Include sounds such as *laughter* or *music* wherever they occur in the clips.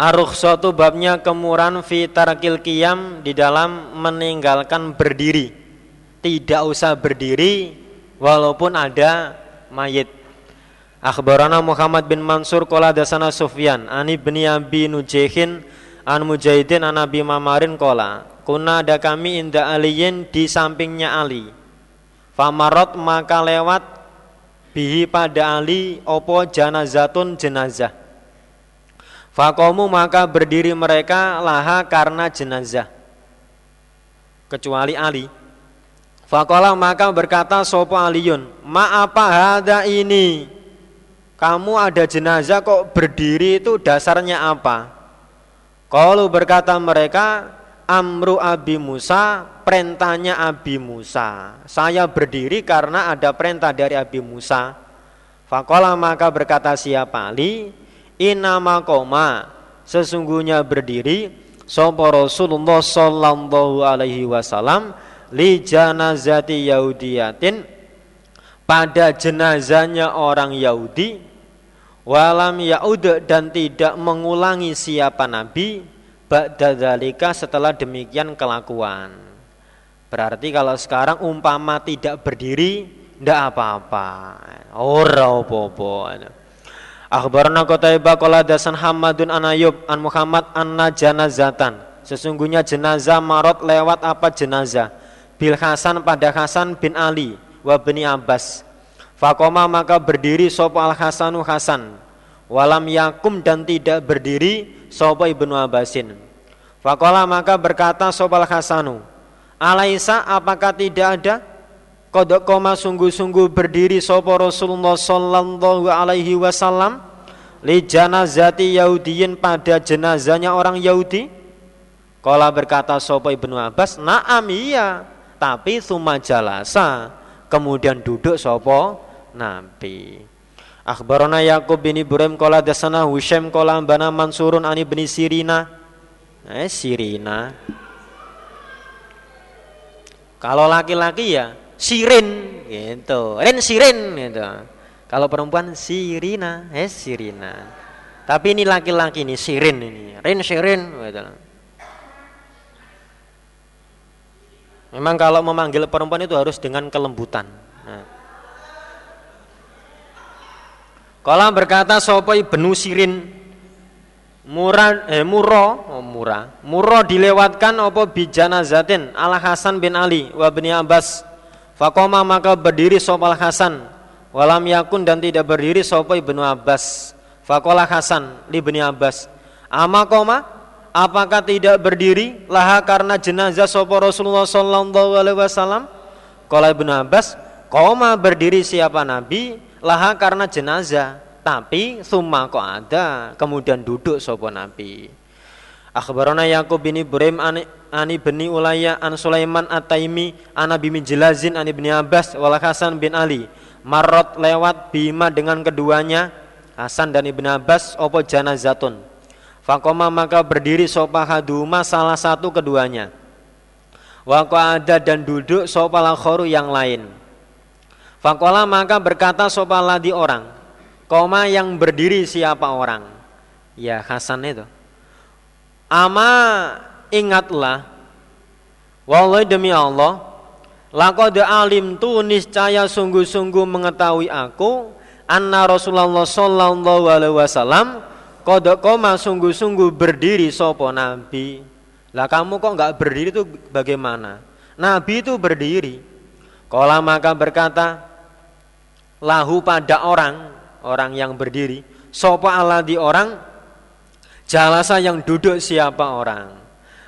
Arukhsatu babnya kemurahan fi tarkil qiyam di dalam meninggalkan berdiri. Tidak usah berdiri walaupun ada mayit. Akhbarana Muhammad bin Mansur qala dasana Sufyan ani bin Abi Nujehin an Mujahidin an Nabi Mamarin qala kuna ada kami inda aliyin di sampingnya Ali. Famarot maka lewat bihi pada Ali opo janazatun jenazah Fakomu maka berdiri mereka laha karena jenazah. Kecuali Ali. Fakola maka berkata sopo Aliun Ma apa hada ini? Kamu ada jenazah kok berdiri itu dasarnya apa? Kalau berkata mereka Amru Abi Musa Perintahnya Abi Musa. Saya berdiri karena ada perintah dari Abi Musa. Fakola maka berkata siapa Ali inama koma sesungguhnya berdiri sapa Rasulullah sallallahu alaihi wasallam li janazati yahudiyatin pada jenazahnya orang Yahudi walam yaud dan tidak mengulangi siapa nabi ba'da setelah demikian kelakuan. Berarti kalau sekarang umpama tidak berdiri ndak apa-apa. Ora apa-apa Akhbarana Qutaibah qala dasan Hamadun an Ayub an Muhammad anna janazatan. Sesungguhnya jenazah marot lewat apa jenazah? Bil Hasan pada Hasan bin Ali wa bin Abbas. Fakoma maka berdiri sopo al Hasanu Hasan. Walam yakum dan tidak berdiri sopo ibnu Abbasin. Fakola maka berkata sopo al Hasanu. Alaisa apakah tidak ada? Kodok koma sungguh-sungguh berdiri sopo Rasulullah Sallallahu Alaihi Wasallam li janazati Yahudiyin pada jenazahnya orang Yahudi. Kala berkata sopo ibnu Abbas, naam iya, tapi suma jalasa, kemudian duduk sopo Nabi. Akhbarona Yakub bin Ibrahim kala dasana Husham kala bana Mansurun ani bin Sirina. Eh Sirina. Kalau laki-laki ya Sirin gitu. Ren Sirin gitu. Kalau perempuan Sirina, eh Sirina. Tapi ini laki-laki ini Sirin ini. Ren Sirin gitu. Memang kalau memanggil perempuan itu harus dengan kelembutan. Nah. Kalau berkata sopo ibnu Sirin murah eh muro oh murah muro dilewatkan opo bijana zatin ala Hasan bin Ali wa bin Abbas Fakoma maka berdiri sopal Hasan Walam yakun dan tidak berdiri sopo ibnu Abbas. Fakola Hasan ibni Abbas Ama koma? Apakah tidak berdiri? Laha karena jenazah sopo Rasulullah Sallallahu alaihi wasallam? Kola ibnu Abbas Koma berdiri siapa Nabi? Laha karena jenazah. Tapi summa kok ada? Kemudian duduk sopo Nabi Akhbarana Yaqub bin Ibrahim ani bani Ulayya an Sulaiman At-Taimi an Abi Mijlazin an Ibni Abbas wal Hasan bin Ali. Marot lewat bima dengan keduanya Hasan dan Ibn Abbas opo janazatun. Fakoma maka berdiri sopa haduma salah satu keduanya. Wako ada dan duduk sopa lakhoru yang lain. Fakola maka berkata sopa ladi orang Koma yang berdiri siapa orang? Ya Hasan itu Ama ingatlah Wallahi demi Allah Laqad alim tu niscaya sungguh-sungguh mengetahui aku Anna Rasulullah sallallahu alaihi wasallam Qad koma sungguh-sungguh berdiri sopo Nabi Lah kamu kok nggak berdiri itu bagaimana? Nabi itu berdiri Kala maka berkata Lahu pada orang Orang yang berdiri Sopo Allah di orang Jalasa yang duduk siapa orang?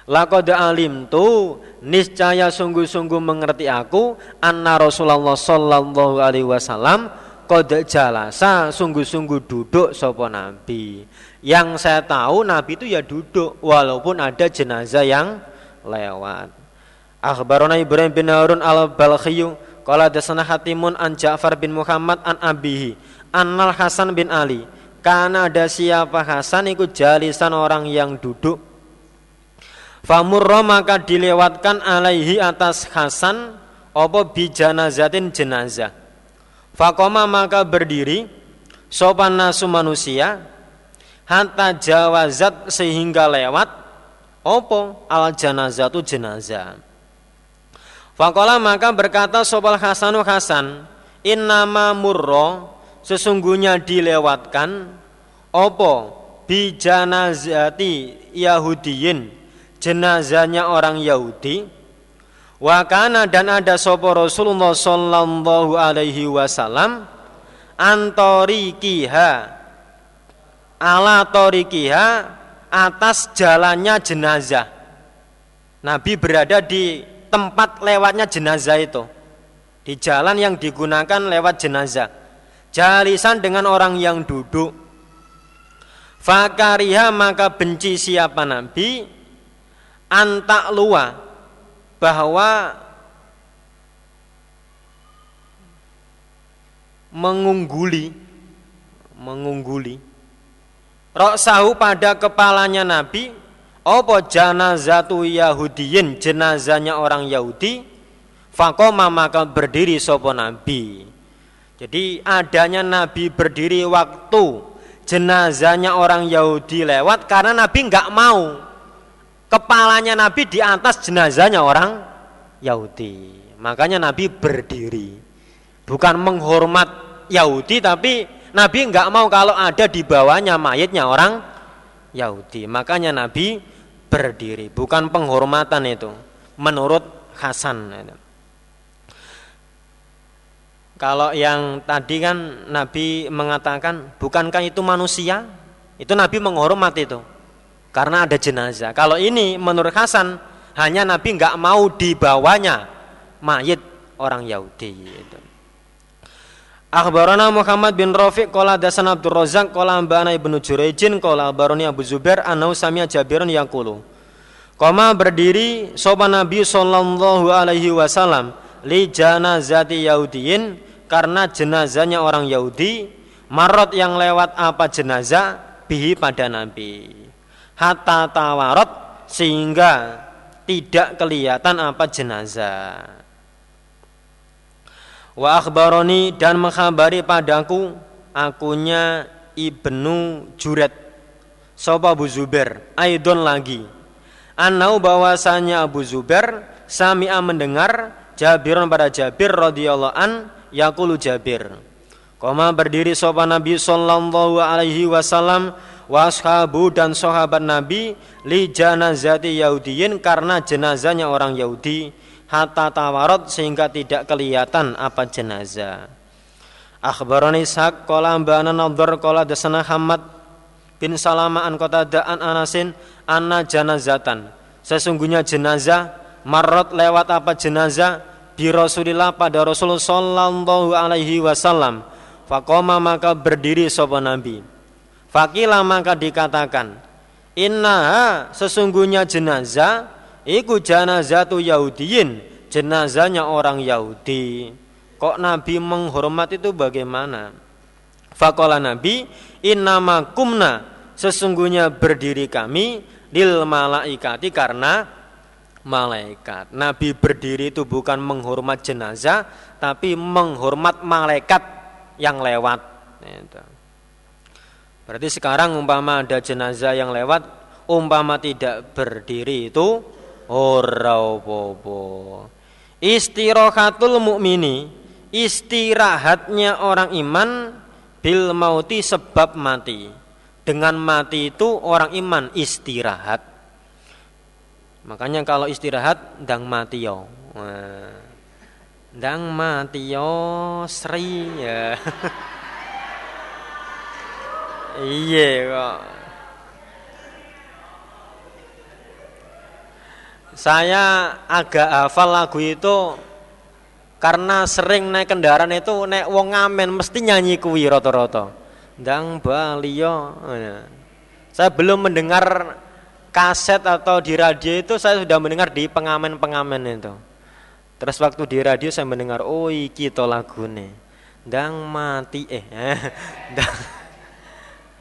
Laqad alim tu niscaya sungguh-sungguh mengerti aku anna Rasulullah sallallahu alaihi wasallam qad jalasa sungguh-sungguh duduk sapa nabi. Yang saya tahu nabi itu ya duduk walaupun ada jenazah yang lewat. Akhbarona Ibrahim bin Harun al-Balkhiyu qala dasana Hatimun an Ja'far bin Muhammad an abihi annal Hasan bin Ali karena ada siapa? Hasan ikut jalisan orang yang duduk. Famurro maka dilewatkan alaihi atas Hasan Opo bijanazatin jenazah. Fakoma maka berdiri Sopan nasu manusia hatta jawazat sehingga lewat opo al jenazah tu jenazah. Fakola maka berkata Sobal Hasanu Hasan Innama murro Sesungguhnya dilewatkan Opo Bijanazati Yahudiyin Jenazahnya orang Yahudi Wakana dan ada sopo Rasulullah Sallallahu alaihi wasallam Antorikiha ala torikiha atas jalannya jenazah. Nabi berada di tempat lewatnya jenazah itu. Di jalan yang digunakan lewat jenazah. Jalisan dengan orang yang duduk. Fakariha maka benci siapa Nabi? Antak luah bahwa mengungguli mengungguli. Roksahu pada kepalanya Nabi Opo janazatu Yahudiyin? Jenazahnya orang Yahudi. Fakoma maka berdiri sopo Nabi Jadi adanya Nabi berdiri waktu jenazahnya orang Yahudi lewat Karena Nabi nggak mau Kepalanya Nabi di atas jenazahnya orang Yahudi Makanya Nabi berdiri Bukan menghormat Yahudi tapi Nabi nggak mau kalau ada di bawahnya mayatnya orang Yahudi. Makanya Nabi berdiri, bukan penghormatan itu. Menurut Hasan. Kalau yang tadi kan Nabi mengatakan, bukankah itu manusia? Itu Nabi menghormat itu. Karena ada jenazah. Kalau ini menurut Hasan, hanya Nabi nggak mau dibawanya mayat orang Yahudi. Itu. Akhbarana Muhammad bin Rafiq qala dasan Abdul Razak qala ambana Ibnu Jurayjin qala akhbarani Abu Zubair anau sami'a Jabirun yaqulu Koma berdiri sopan Nabi sallallahu alaihi wasallam li janazati Yahudiyin karena jenazahnya orang Yahudi marot yang lewat apa jenazah bihi pada Nabi. Hatta tawarot sehingga tidak kelihatan apa jenazah. Wa akhbaroni dan menghabari padaku akunya Ibnu Juret Sopa Abu Zubair Aidon lagi. Anau bahwasanya Abu Zubair Sami'a mendengar Jabirun pada Jabir radhiyallahu an Yakulu Jabir Koma berdiri sopa Nabi sallallahu alaihi wasallam Washabu dan sahabat Nabi Li janazati Yahudiyin Karena jenazahnya orang Yahudi hatta tawarot sehingga tidak kelihatan apa jenazah. Akhbarani Ishaq qala ambana nadhar qala dasana Hamad bin Salama an daan Anasin anna janazatan. Sesungguhnya jenazah marot lewat apa jenazah bi Rasulillah pada Rasul sallallahu alaihi wasallam. Fakoma maka berdiri sapa Nabi. Fakila maka dikatakan, Inna sesungguhnya jenazah Iku janazatu Yahudiyin, jenazahnya orang Yahudi. Kok Nabi menghormat itu bagaimana? Fakola Nabi, innama kumna, sesungguhnya berdiri kami lil malaikati karena malaikat. Nabi berdiri itu bukan menghormat jenazah, tapi menghormat malaikat yang lewat. Itu. Berarti sekarang umpama ada jenazah yang lewat, umpama tidak berdiri itu ora. Istirahatul mukmini, istirahatnya orang iman bil mauti sebab mati. Dengan mati itu orang iman istirahat. Makanya kalau istirahat dang mati yo. Dang mati yo Sri ya. *laughs* iya kok. Saya agak hafal lagu itu karena sering naik kendaraan itu naik wong ngamen mesti nyanyi kuwi rata-rata. Ndang Balio. Saya belum mendengar kaset atau di radio itu saya sudah mendengar di pengamen-pengamen itu. Terus waktu di radio saya mendengar oh iki to lagune. Ndang mati eh. *laughs* Ndang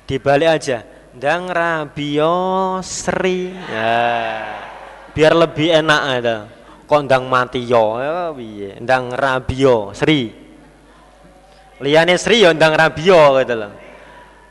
dibalik aja. Ndang Rabio Sri. Ya biar lebih enak ada kondang mati yo ya, ndang rabio Sri liyane Sri yo ndang rabio gitu loh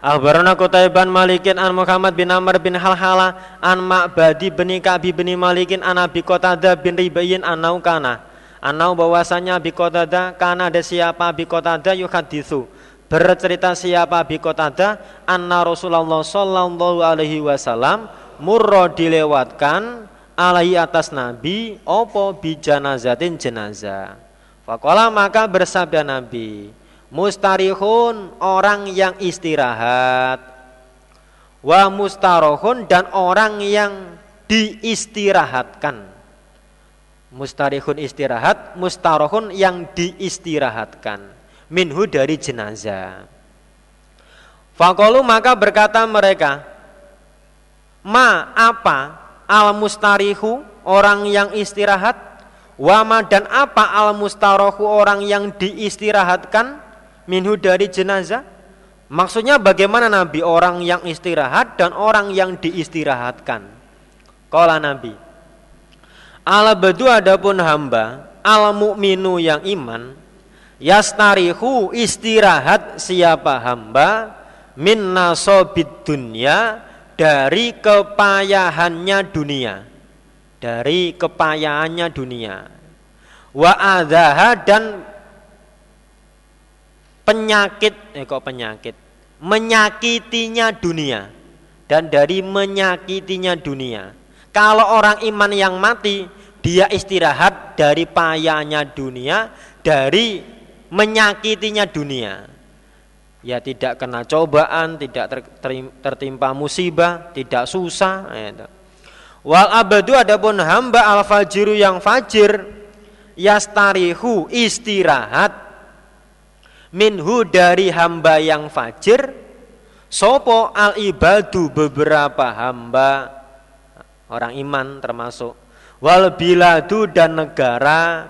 Akhbarana Qutaiban Malikin an Muhammad bin Amr bin Halhala an Ma'badi bin Ka'bi bin Malikin an Abi Qatada bin Ribayin an Naukana. Anau bahwasanya Abi Qatada kana ada siapa Abi Qatada yuhaditsu. Bercerita siapa Abi Qatada anna Rasulullah sallallahu alaihi wasallam murro dilewatkan alaihi atas Nabi opo bi janazatin jenazah. Fakola maka bersabda Nabi, mustarihun orang yang istirahat, wa mustarohun dan orang yang diistirahatkan. Mustarihun istirahat, mustarohun yang diistirahatkan. Minhu dari jenazah. Fakolu maka berkata mereka, Ma apa al mustarihu orang yang istirahat wama dan apa al mustarohu orang yang diistirahatkan minhu dari jenazah. Maksudnya bagaimana Nabi? Orang yang istirahat dan orang yang diistirahatkan. Kala Nabi ala badu adapun hamba al mukminu yang iman yastarihu istirahat siapa hamba min nasobid dunya dari kepayahannya dunia. Dari kepayahannya dunia. Wa adaha dan penyakit eh kok penyakit? Menyakitinya dunia. Dan dari menyakitinya dunia kalau orang iman yang mati dia istirahat dari payahnya dunia dari menyakitinya dunia. Ya tidak kena cobaan, tidak tertimpa musibah, tidak susah. Ya, Wal abadu adapun hamba al fajiru yang fajir yastarihu istirahat minhu dari hamba yang fajir sopo al ibadu beberapa hamba orang iman termasuk wal biladu dan negara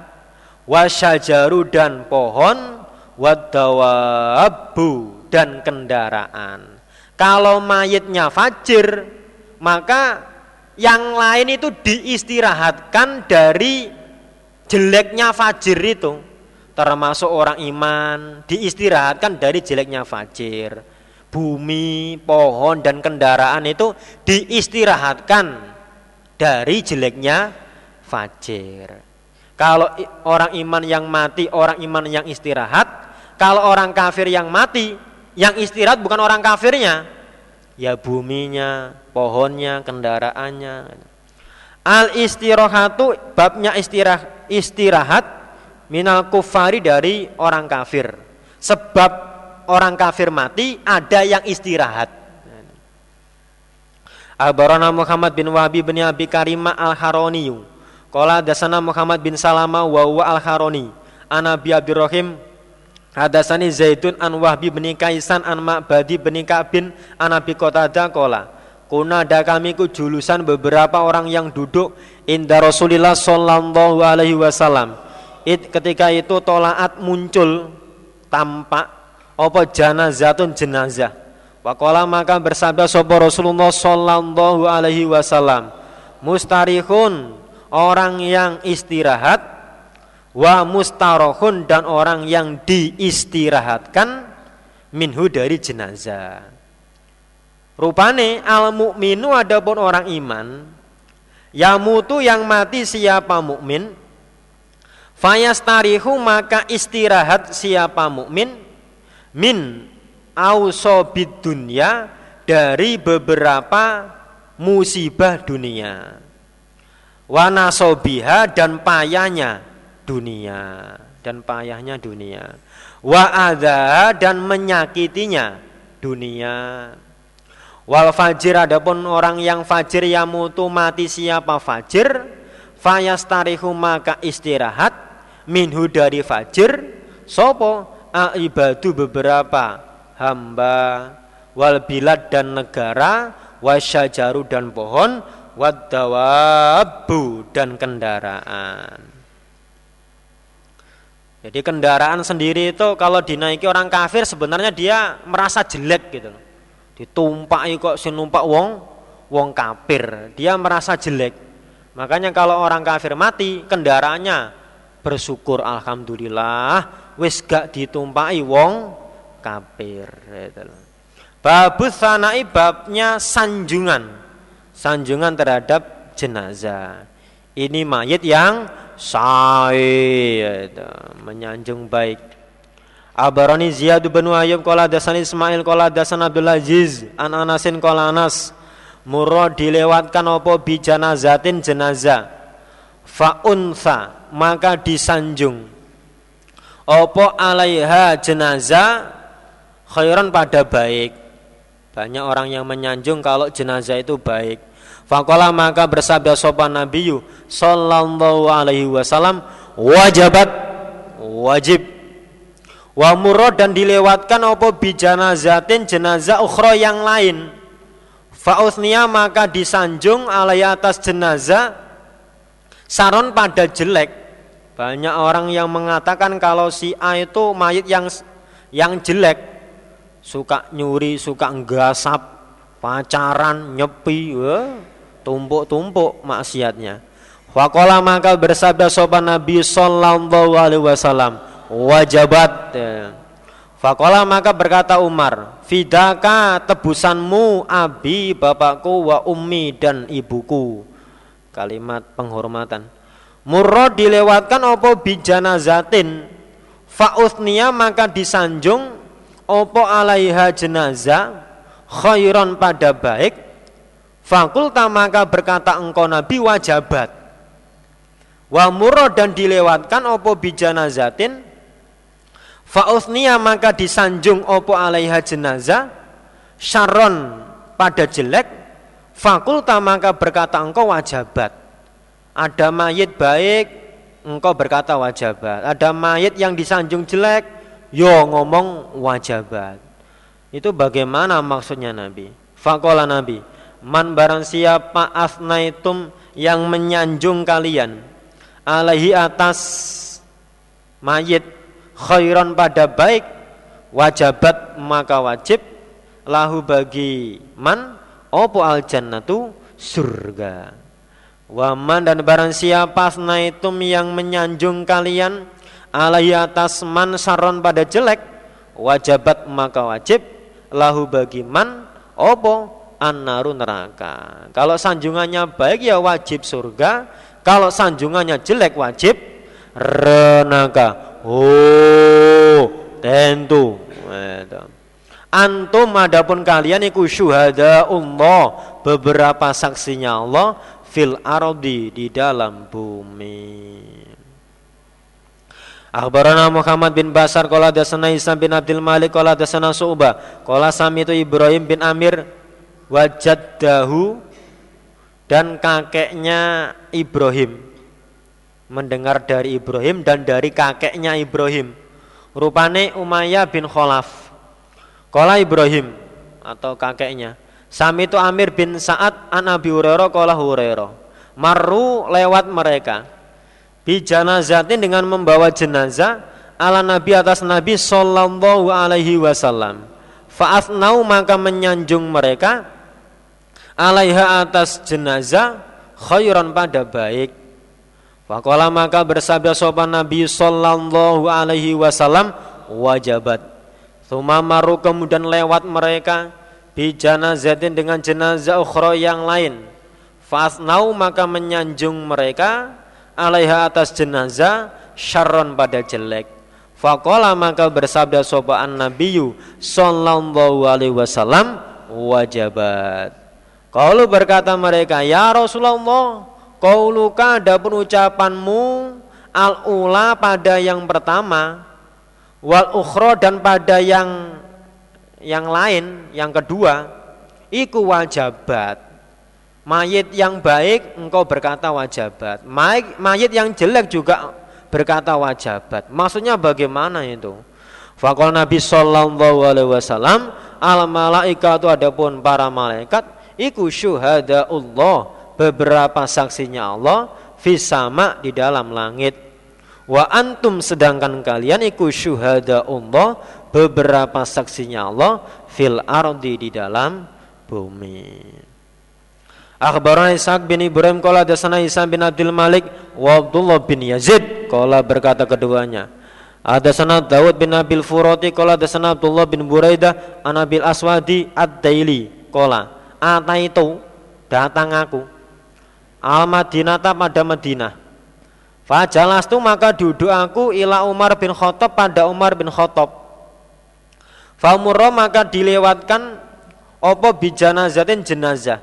wasyajaru dan pohon wadawabu dan kendaraan. Kalau mayitnya fajir, maka yang lain itu diistirahatkan dari jeleknya fajir itu. Termasuk orang iman diistirahatkan dari jeleknya fajir. Bumi, pohon dan kendaraan itu diistirahatkan dari jeleknya fajir. Kalau orang iman yang mati, orang iman yang istirahat, kalau orang kafir yang mati, yang istirahat bukan orang kafirnya, ya buminya, pohonnya, kendaraannya. Al istirahatu babnya istirahat, istirahat minal kufari dari orang kafir. Sebab orang kafir mati ada yang istirahat. Abarana Muhammad bin Wahabi bin Abi Karimah al-Haroniyu. Qala dasana Muhammad bin Salama wa al-Haroni. Anabi Abdurrahim Hadasani Zaidun an Wahbi bin Kaisan an Ma'badi bin Ka'bin an Abi Qatadah kola. Kuna ada kami ku julusan beberapa orang yang duduk inda Rasulillah sallallahu alaihi wasallam. It, ketika itu tolaat muncul tampak apa janazatun jenazah. Wakola maka bersabda sopo Rasulullah sallallahu alaihi wasallam. Mustarihun orang yang istirahat wa mustarohun dan orang yang diistirahatkan minhu dari jenazah. Rupane al mukminu adapun orang iman yamutu yang mati siapa mukmin fayastarihu maka istirahat siapa mukmin min ausobid dunya dari beberapa musibah dunia wanasobiha dan payahnya dunia dan payahnya dunia. Wa ada dan menyakitinya dunia. Wal fajir adapun orang yang fajir yamutu mati siapa fajir fayastarihu maka istirahat minhu dari fajir sopo ibadu beberapa hamba wal bilad dan negara wasyajaru dan pohon wadawabu dan kendaraan jadi kendaraan sendiri itu kalau dinaiki orang kafir sebenarnya dia merasa jelek gitu loh. Ditumpaki kok si numpak wong wong kafir, dia merasa jelek. Makanya kalau orang kafir mati kendaraannya bersyukur alhamdulillah wis gak ditumpaki wong kafir loh. Babus sanai babnya sanjungan. Sanjungan terhadap jenazah. Ini mayit yang sahih, menyanjung baik. Abarani Ziyad bin Ayyub qala dasan Ismail qala dasan Abdul Aziz an Anasin qala Anas murad dilewatkan apa bi janazatin jenazah fa unsa maka disanjung. Apa alaiha jenazah? Khairan pada baik. Banyak orang yang menyanjung kalau jenazah itu baik. Fakola maka bersabda sopan Nabi Sallallahu alaihi wasallam Wajabat Wajib. Wa murad dan dilewatkan apa bijana zatin jenazah ukhra yang lain. Fa'usnia maka disanjung alai atas jenazah Saron pada jelek Banyak orang yang mengatakan kalau si A itu mayit yang yang jelek Suka nyuri, suka nggasap Pacaran, nyepi tumpuk-tumpuk maksiatnya. Wakola maka bersabda sopan Nabi Sallallahu Alaihi Wasallam wajabat. Fakola maka berkata Umar, Fidaka tebusanmu abi bapakku wa ummi dan ibuku. Kalimat penghormatan. Murro dilewatkan opo bijana zatin. Fa'uthnia maka disanjung opo alaiha jenazah khairon pada baik Fakulta maka berkata engkau Nabi wajabat. Wa murad dan dilewatkan opo bijana zatin. Fausnia maka disanjung opo alaiha jenazah. Sharon pada jelek. Fakulta maka berkata engkau wajabat. Ada mayit baik, engkau berkata wajabat. Ada mayit yang disanjung jelek, yo ngomong wajabat. Itu bagaimana maksudnya Nabi? Fakola Nabi, man barang siapa asnaitum yang menyanjung kalian alaihi atas mayit khairan pada baik wajabat maka wajib lahu bagi man opo al jannatu surga Waman dan barang siapa asnaitum yang menyanjung kalian alaihi atas man saron pada jelek wajabat maka wajib lahu bagi man opo an-naru neraka. Kalau sanjungannya baik ya wajib surga, kalau sanjungannya jelek wajib neraka. Oh, tentu. Antum adapun kalian iku syuhada Allah, beberapa saksinya Allah fil ardi di dalam bumi. Akhbarana Muhammad bin Basar qala dasana Isa bin Abdul Malik qala dasana Su'bah qala samitu Ibrahim bin Amir wajaddahu dan kakeknya Ibrahim. Mendengar dari Ibrahim dan dari kakeknya Ibrahim. Rupane Umayyah bin Khalaf Kola Ibrahim atau kakeknya Sami itu Amir bin Sa'ad an Abi Hurairah kola Hurairah. Maru lewat mereka. Bi janazatin dengan membawa jenazah ala Nabi atas Nabi Sallallahu alaihi wasallam. Fa'afnau maka menyanjung mereka alaiha atas jenazah khairan pada baik. Fakola maka bersabda sopan Nabi Sallallahu alaihi wasallam wajabat Thumamaru kemudian lewat mereka Bijanazatin dengan jenazah ukhra yang lain. Fasnau maka menyanjung mereka Alaiha atas jenazah Syarron pada jelek. Fakola maka bersabda sopan Nabi Sallallahu alaihi wasallam wajabat. Kalau berkata mereka, Ya Rasulullah, luka ada ucapanmu al-ula pada yang pertama, wal ukhro dan pada yang yang lain, yang kedua, iku wajabat. Mayit yang baik engkau berkata wajabat. Mayit, mayit yang jelek juga berkata wajabat. Maksudnya bagaimana itu? Fakol Nabi Sallallahu Alaihi Wasallam al malaikatu adapun para malaikat iku syuhada Allah beberapa saksinya Allah fisama di dalam langit wa antum sedangkan kalian iku syuhada Allah beberapa saksinya Allah fil ardi di dalam bumi. Akhbarana Ishaq bin Ibrahim Kala dasana Isa bin Abdul Malik Wa Abdullah bin Yazid Kala berkata keduanya. Hadatsana Dawud bin Abil Furati qala hadatsana Abdullah bin Buraidah an Abil Aswadi Ad-Daili qala ataitu datang aku. Al Madinata pada Madinah Fajalastu maka duduk aku ila Umar bin Khattab pada Umar bin Khattab. Famurro maka dilewatkan opo bijanazatin jenazah.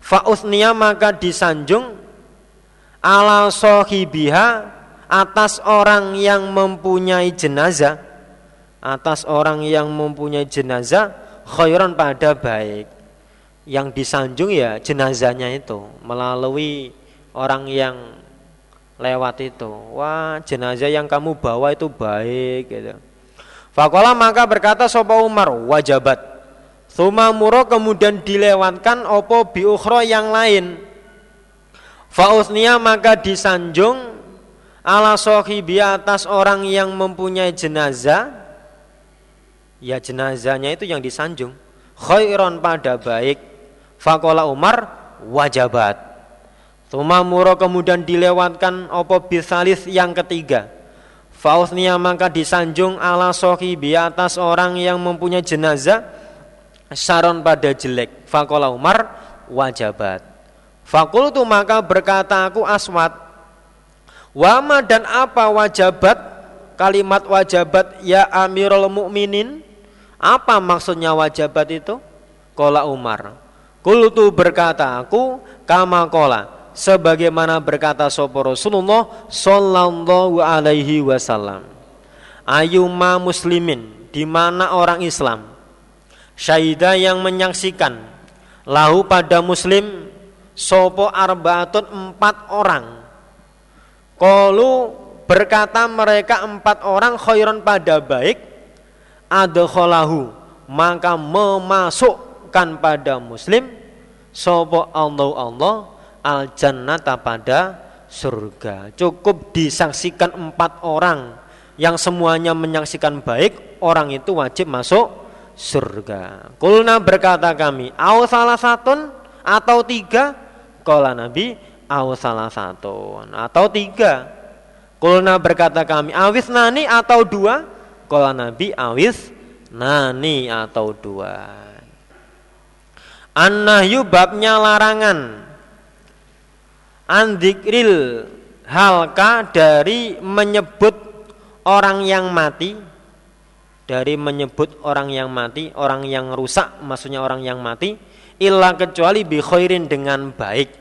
Fausnia maka disanjung ala sohibiha atas orang yang mempunyai jenazah. Atas orang yang mempunyai jenazah khairan pada baik. Yang disanjung ya jenazahnya itu melalui orang yang lewat itu. Wah jenazah yang kamu bawa itu baik gitu. Fakola maka berkata sopa Umar wajabat. Thuma muro kemudian dilewatkan opo biukhro yang lain. Fausnia maka disanjung ala sohibi atas orang yang mempunyai jenazah. Ya jenazahnya itu yang disanjung. Khairon pada baik. Fakola Umar wajabat Tumamuro kemudian dilewatkan opo bisalis yang ketiga Fausnia maka disanjung ala sohibi atas orang yang mempunyai jenazah Saron pada jelek Fakola Umar wajabat Fakultu maka berkata aku aswat Wama dan apa wajabat kalimat wajabat ya Amirul Mukminin? Apa maksudnya wajabat itu? Kola Umar. Kultu berkata aku kama kola sebagaimana berkata sopo Rasulullah sallallahu alaihi wasallam. Ayuma muslimin di mana orang Islam syahidah yang menyaksikan lahu pada muslim sopo arbaatun empat orang Kalu berkata mereka empat orang khairan pada baik adkhalahu maka memasukkan pada muslim sopo Allah Allah al jannata pada surga. Cukup disaksikan empat orang yang semuanya menyaksikan baik, orang itu wajib masuk surga. Kulna berkata kami, au salah satu atau tiga? Kala Nabi, au salah satu atau tiga Kulna berkata kami awis nani atau dua Kala Nabi awis nani atau dua An-nahyu babnya larangan Andikril halka dari menyebut orang yang mati dari menyebut orang yang mati, orang yang rusak, maksudnya orang yang mati, ilah kecuali bi dengan baik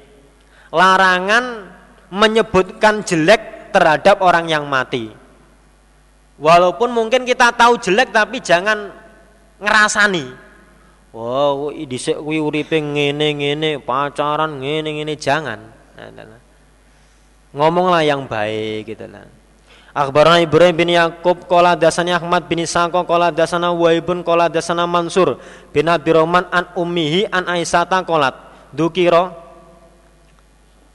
larangan menyebutkan jelek terhadap orang yang mati. Walaupun mungkin kita tahu jelek tapi jangan ngerasani. Wow, dhisik kuwi uripe ngene-ngene, pacaran ngene-ngene jangan. Nah, nah, nah. Ngomonglah yang baik gitu lah. Akhbarana Ibrahim bin Yakub Kola dasana Ahmad bin Sako Kola dasana Waibun Kola dasana Mansur bin Abi Roman an Ummihi an Aisyata kolat Dukiro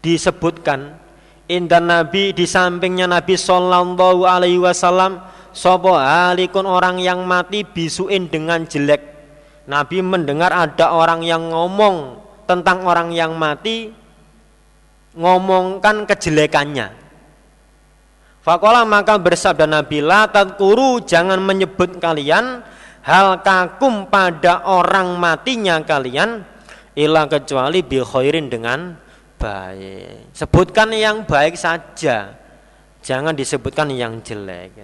disebutkan indan Nabi di sampingnya Nabi Sallallahu Alaihi Wasallam sopo alikun orang yang mati bisuin dengan jelek Nabi mendengar ada orang yang ngomong tentang orang yang mati ngomongkan kejelekannya Fakola maka bersabda Nabi La tadkuru jangan menyebut kalian Hal kakum pada orang matinya kalian Ilah kecuali bi khairin dengan baik. Sebutkan yang baik saja. Jangan disebutkan yang jelek.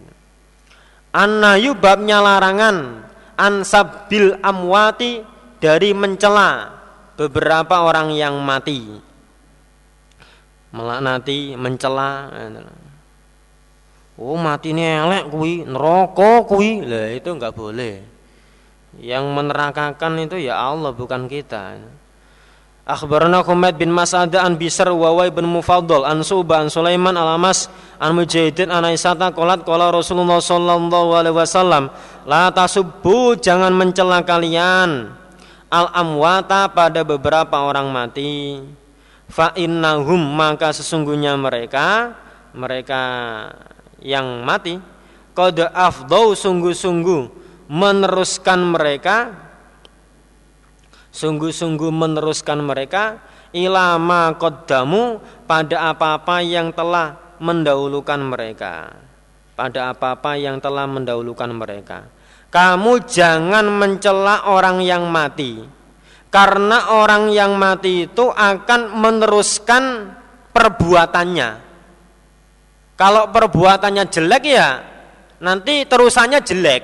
Anayu babnya larangan ansabil amwati dari mencela beberapa orang yang mati. Melaknati, mencela. Oh mati ini elek kui, neraka kui. Lah itu enggak boleh. Yang menerakakan itu ya Allah bukan kita. Akhbarana Humaid bin Mas'ad an Bisr wa Wai bin Mufaddal an Suba an Sulaiman al-Amas an Mujahidin an Aisyata qalat qala Rasulullah sallallahu alaihi wasallam la tasubbu jangan mencela kalian al amwata pada beberapa orang mati fa innahum maka sesungguhnya mereka mereka yang mati qad afdau sungguh-sungguh meneruskan mereka sungguh-sungguh meneruskan mereka ilama kodamu pada apa-apa yang telah mendahulukan mereka pada apa-apa yang telah mendahulukan mereka. Kamu jangan mencela orang yang mati. Karena orang yang mati itu akan meneruskan perbuatannya. Kalau perbuatannya jelek ya nanti terusannya jelek.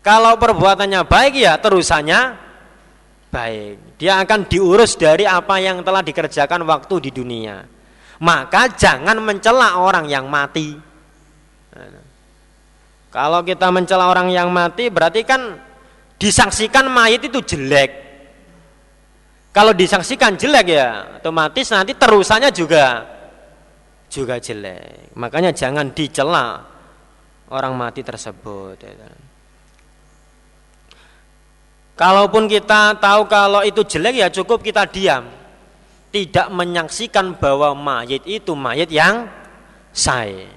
Kalau perbuatannya baik ya terusannya baik. Dia akan diurus dari apa yang telah dikerjakan waktu di dunia. Maka jangan mencela orang yang mati. Kalau kita mencela orang yang mati berarti kan disaksikan mayat itu jelek. Kalau disaksikan jelek ya otomatis nanti terusannya juga juga jelek. Makanya jangan dicela orang mati tersebut. Ya. Kan. Kalaupun kita tahu kalau itu jelek ya cukup kita diam. Tidak menyaksikan bahwa mayat itu mayat yang saya.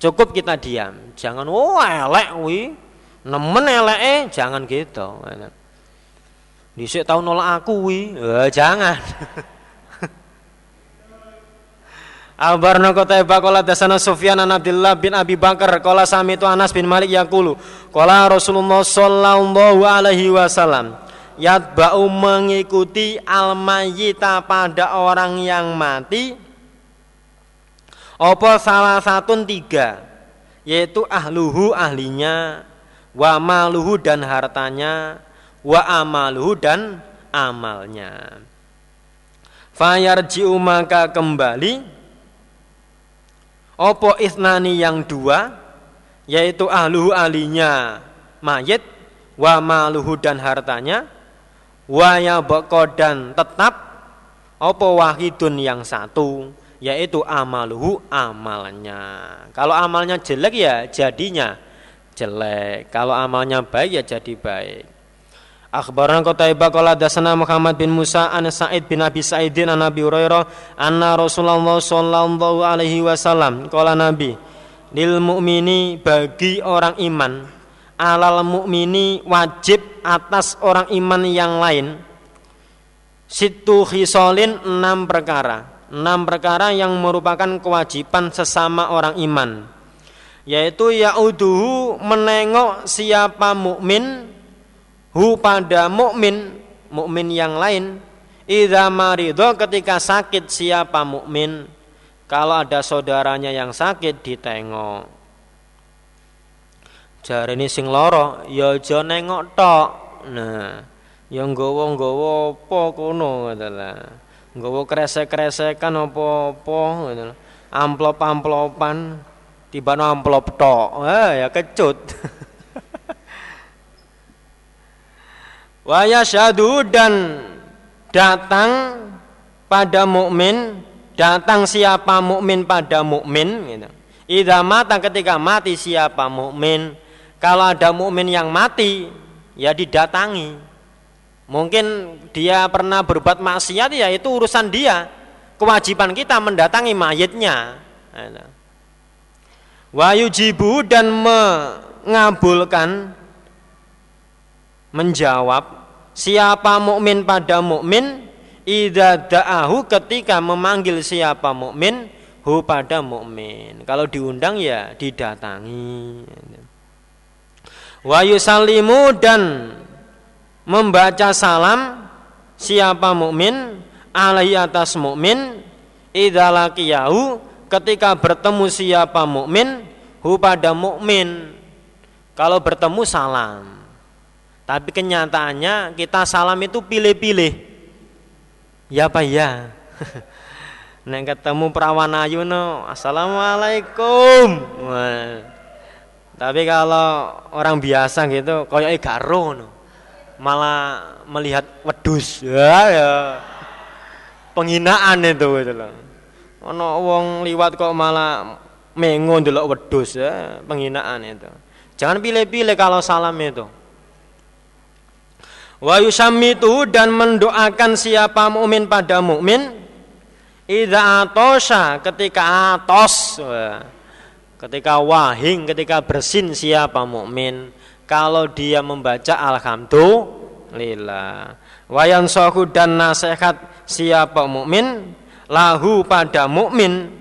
Cukup kita diam. Jangan oh elek wi. Nemen elek eh jangan gitu. Dhisik tahu nolak aku wi. Eh, jangan. *laughs* Abarna Qutaibah qala dasana Sufyan an Abdullah bin Abi Bakar qala sami itu Anas bin Malik yaqulu qala Rasulullah sallallahu alaihi wasallam yatba'u mengikuti al mayyita pada orang yang mati apa salah satu tiga yaitu ahluhu ahlinya wa maluhu dan hartanya wa amaluhu dan amalnya fayarji'u maka kembali Opo isnani yang dua yaitu ahluhu alinya mayit wa maluhu dan hartanya wa yabqa dan tetap opo wahidun yang satu yaitu amaluhu amalnya. Kalau amalnya jelek ya jadinya jelek. Kalau amalnya baik ya jadi baik. Akhbaran Qutaibah qala dasana Muhammad bin Musa an Sa'id bin Abi Sa'idin an Nabi Hurairah anna Rasulullah sallallahu alaihi wasallam qala Nabi lil mu'mini bagi orang iman alal mu'mini wajib atas orang iman yang lain situ khisolin enam perkara enam perkara yang merupakan kewajiban sesama orang iman yaitu yauduhu menengok siapa mukmin hu pada mukmin mukmin yang lain. Idza marido ketika sakit siapa mukmin? Kalau ada saudaranya yang sakit ditengok. Jare ini sing loro ya aja nengok tok. Nah ya nggawa-nggawa apa kono adalah nggawa kresek-kresekan apa-apa amplop-amplopan tiba amplop tok eh ya kecut Waya syadu dan datang pada mukmin, datang siapa mukmin pada mukmin gitu. Idza mata ketika mati siapa mukmin, kalau ada mukmin yang mati ya didatangi. Mungkin dia pernah berbuat maksiat ya itu urusan dia. Kewajiban kita mendatangi mayitnya. Gitu. Wayujibu dan mengabulkan menjawab siapa mukmin pada mukmin idza da'ahu ketika memanggil siapa mukmin hu pada mukmin. Kalau diundang ya didatangi. Wa yusallimu dan membaca salam siapa mukmin alaihi atas mukmin idza laqiyahu ketika bertemu siapa mukmin hu pada mukmin. Kalau bertemu salam. Tapi kenyataannya kita salam itu pilih-pilih. Ya Pak ya. *laughs* Nek ketemu perawan ayu no, assalamualaikum. Tapi kalau orang biasa gitu, koyo garo no. Malah melihat wedus. Ya ya. Penghinaan itu gitu loh. Ono wong liwat kok malah mengo ndelok wedus ya, penghinaan itu. Jangan pilih-pilih kalau salam itu. Wa yusammitu dan mendoakan siapa mukmin pada mukmin? Idza atosha ketika atos ketika wahing ketika bersin siapa mukmin? Kalau dia membaca alhamdulillah. Wayan sohu dan nasihat siapa mukmin lahu pada mukmin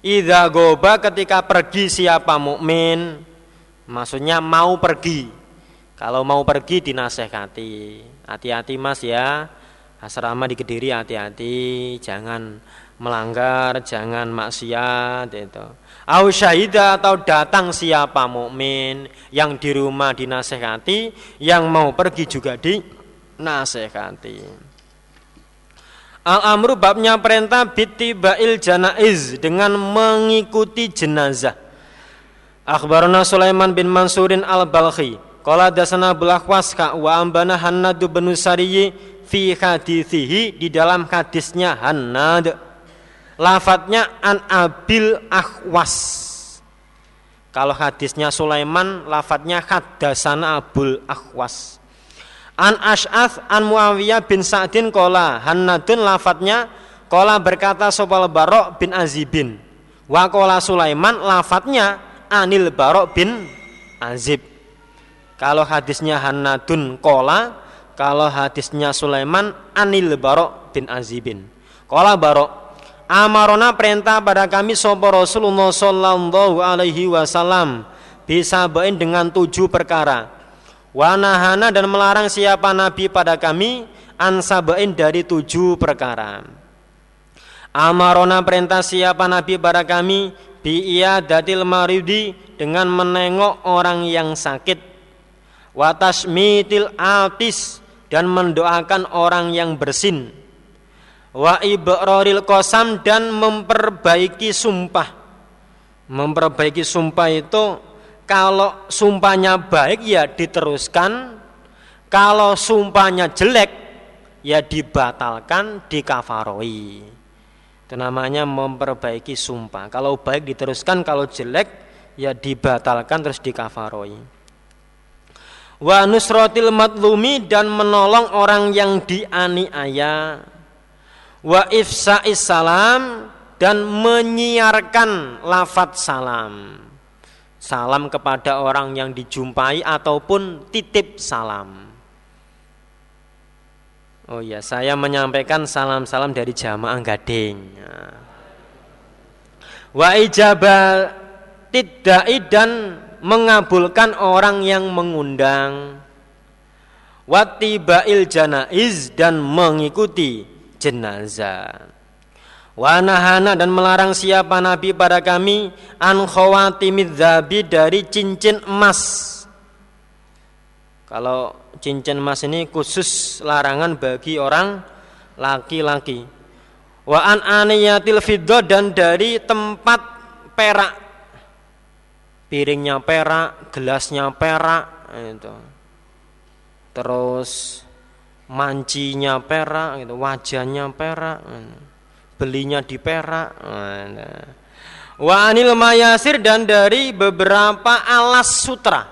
Idza goba ketika pergi siapa mukmin, maksudnya mau pergi. Kalau mau pergi dinasehati. Hati-hati Mas ya. Asrama di Kediri hati-hati, jangan melanggar, jangan maksiat itu. Au syahida atau datang siapa mukmin yang di rumah dinasehati, yang mau pergi juga dinasehati. Al-amru babnya perintah bitibail janaiz dengan mengikuti jenazah. Akhbarana Sulaiman bin Mansurin al-Balkhi. Qala dasana Bulahwas ka wa ambana Hannad bin Sariyi fi hadithihi di dalam hadisnya Hannad. Lafadznya an Abil Akhwas. Kalau hadisnya Sulaiman, lafadznya hadasana Abul Akhwas. An Ash'ath an Muawiyah bin Sa'din kola Hannadun lafadznya kola berkata sopal Barok bin Azibin. Wa kola Sulaiman lafadznya Anil Barok bin Azib. Kalau hadisnya Hannadun kola Kalau hadisnya Sulaiman Anil Barok bin Azibin. Kola Barok Amarona perintah pada kami sopo Rasulullah Sallallahu Alaihi Wasallam bisa bain dengan tujuh perkara Wanahana dan melarang siapa nabi pada kami ansabain dari tujuh perkara. Amarona perintah siapa nabi pada kami biia dadil maridi dengan menengok orang yang sakit. Watasmitil altis dan mendoakan orang yang bersin. Wa ibroril kosam dan memperbaiki sumpah. Memperbaiki sumpah itu kalau sumpahnya baik ya diteruskan, kalau sumpahnya jelek ya dibatalkan, dikafaroi. Itu namanya memperbaiki sumpah. Kalau baik diteruskan, kalau jelek ya dibatalkan terus dikafaroi. Wa nusrotil matlumi dan menolong orang yang dianiaya. Wa ifsa'is salam dan menyiarkan lafat salam salam kepada orang yang dijumpai ataupun titip salam. Oh ya, saya menyampaikan salam-salam dari jamaah Gading. Wa ijabah tidak dan mengabulkan orang yang mengundang. Watibail janaiz dan mengikuti jenazah. Wanahana dan melarang siapa Nabi pada kami an khawatimid dari cincin emas. Kalau cincin emas ini khusus larangan bagi orang laki-laki. Wa an aniyatil fiddo dan dari tempat perak. Piringnya perak, gelasnya perak itu. Terus mancinya perak gitu, wajahnya perak. Gitu belinya di perak. Wa anil mayasir dan dari beberapa alas sutra.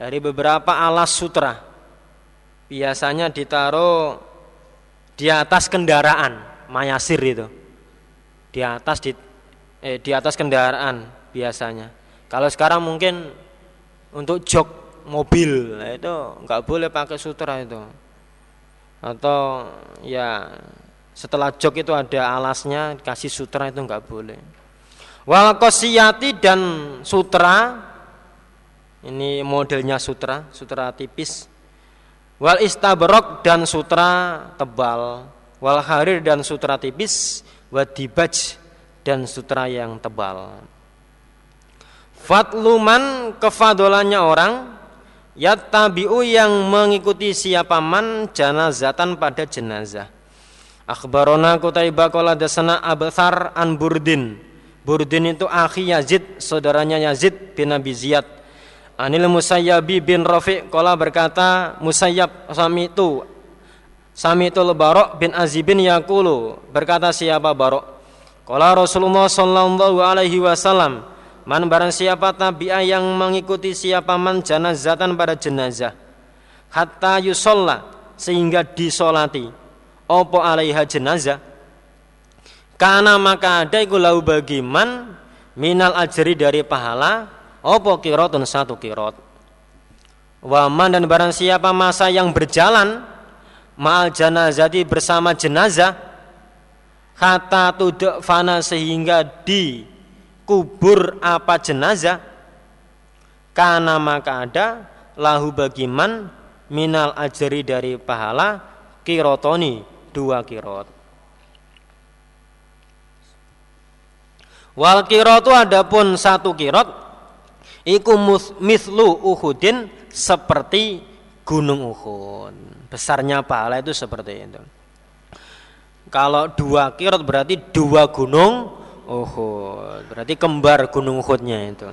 Dari beberapa alas sutra. Biasanya ditaruh di atas kendaraan, mayasir itu. Di atas di eh, di atas kendaraan biasanya. Kalau sekarang mungkin untuk jok mobil nah itu nggak boleh pakai sutra itu. Atau ya setelah jok itu ada alasnya, kasih sutra itu nggak boleh. Wal kosiyati dan sutra, ini modelnya sutra, sutra tipis. Wal istabrok dan sutra tebal. Wal harir dan sutra tipis. Wadibaj dan sutra yang tebal. Fatluman kefadolannya orang Yattabi'u yang mengikuti siapa man janazatan pada jenazah Akhbarona Kutaibah qala dasana Abthar an Burdin. Burdin itu akhi Yazid, saudaranya Yazid bin Abi Ziyad. Anil Musayyabi bin Rafi' qala berkata Musayyab sami itu Sami itu Barok bin Azibin yaqulu berkata siapa Barok Qala Rasulullah sallallahu alaihi wasallam Man barang siapa tabi'ah yang mengikuti siapa man janazatan pada jenazah hatta yusalla sehingga disolati opo alaiha jenazah? Karena maka ada iku lau bagiman minal ajri dari pahala opo kirotun? Satu kirot. Waman dan barang siapa masa yang berjalan ma'al janazati bersama jenazah kata tuduk fana sehingga di kubur apa jenazah karena maka ada lahu bagiman minal ajri dari pahala kirotoni dua kirot wal kirotu adapun satu kirot iku mislu uhudin seperti gunung Uhud besarnya pahala itu seperti itu kalau dua kirot berarti dua gunung Uhud. Berarti kembar gunung Uhudnya itu.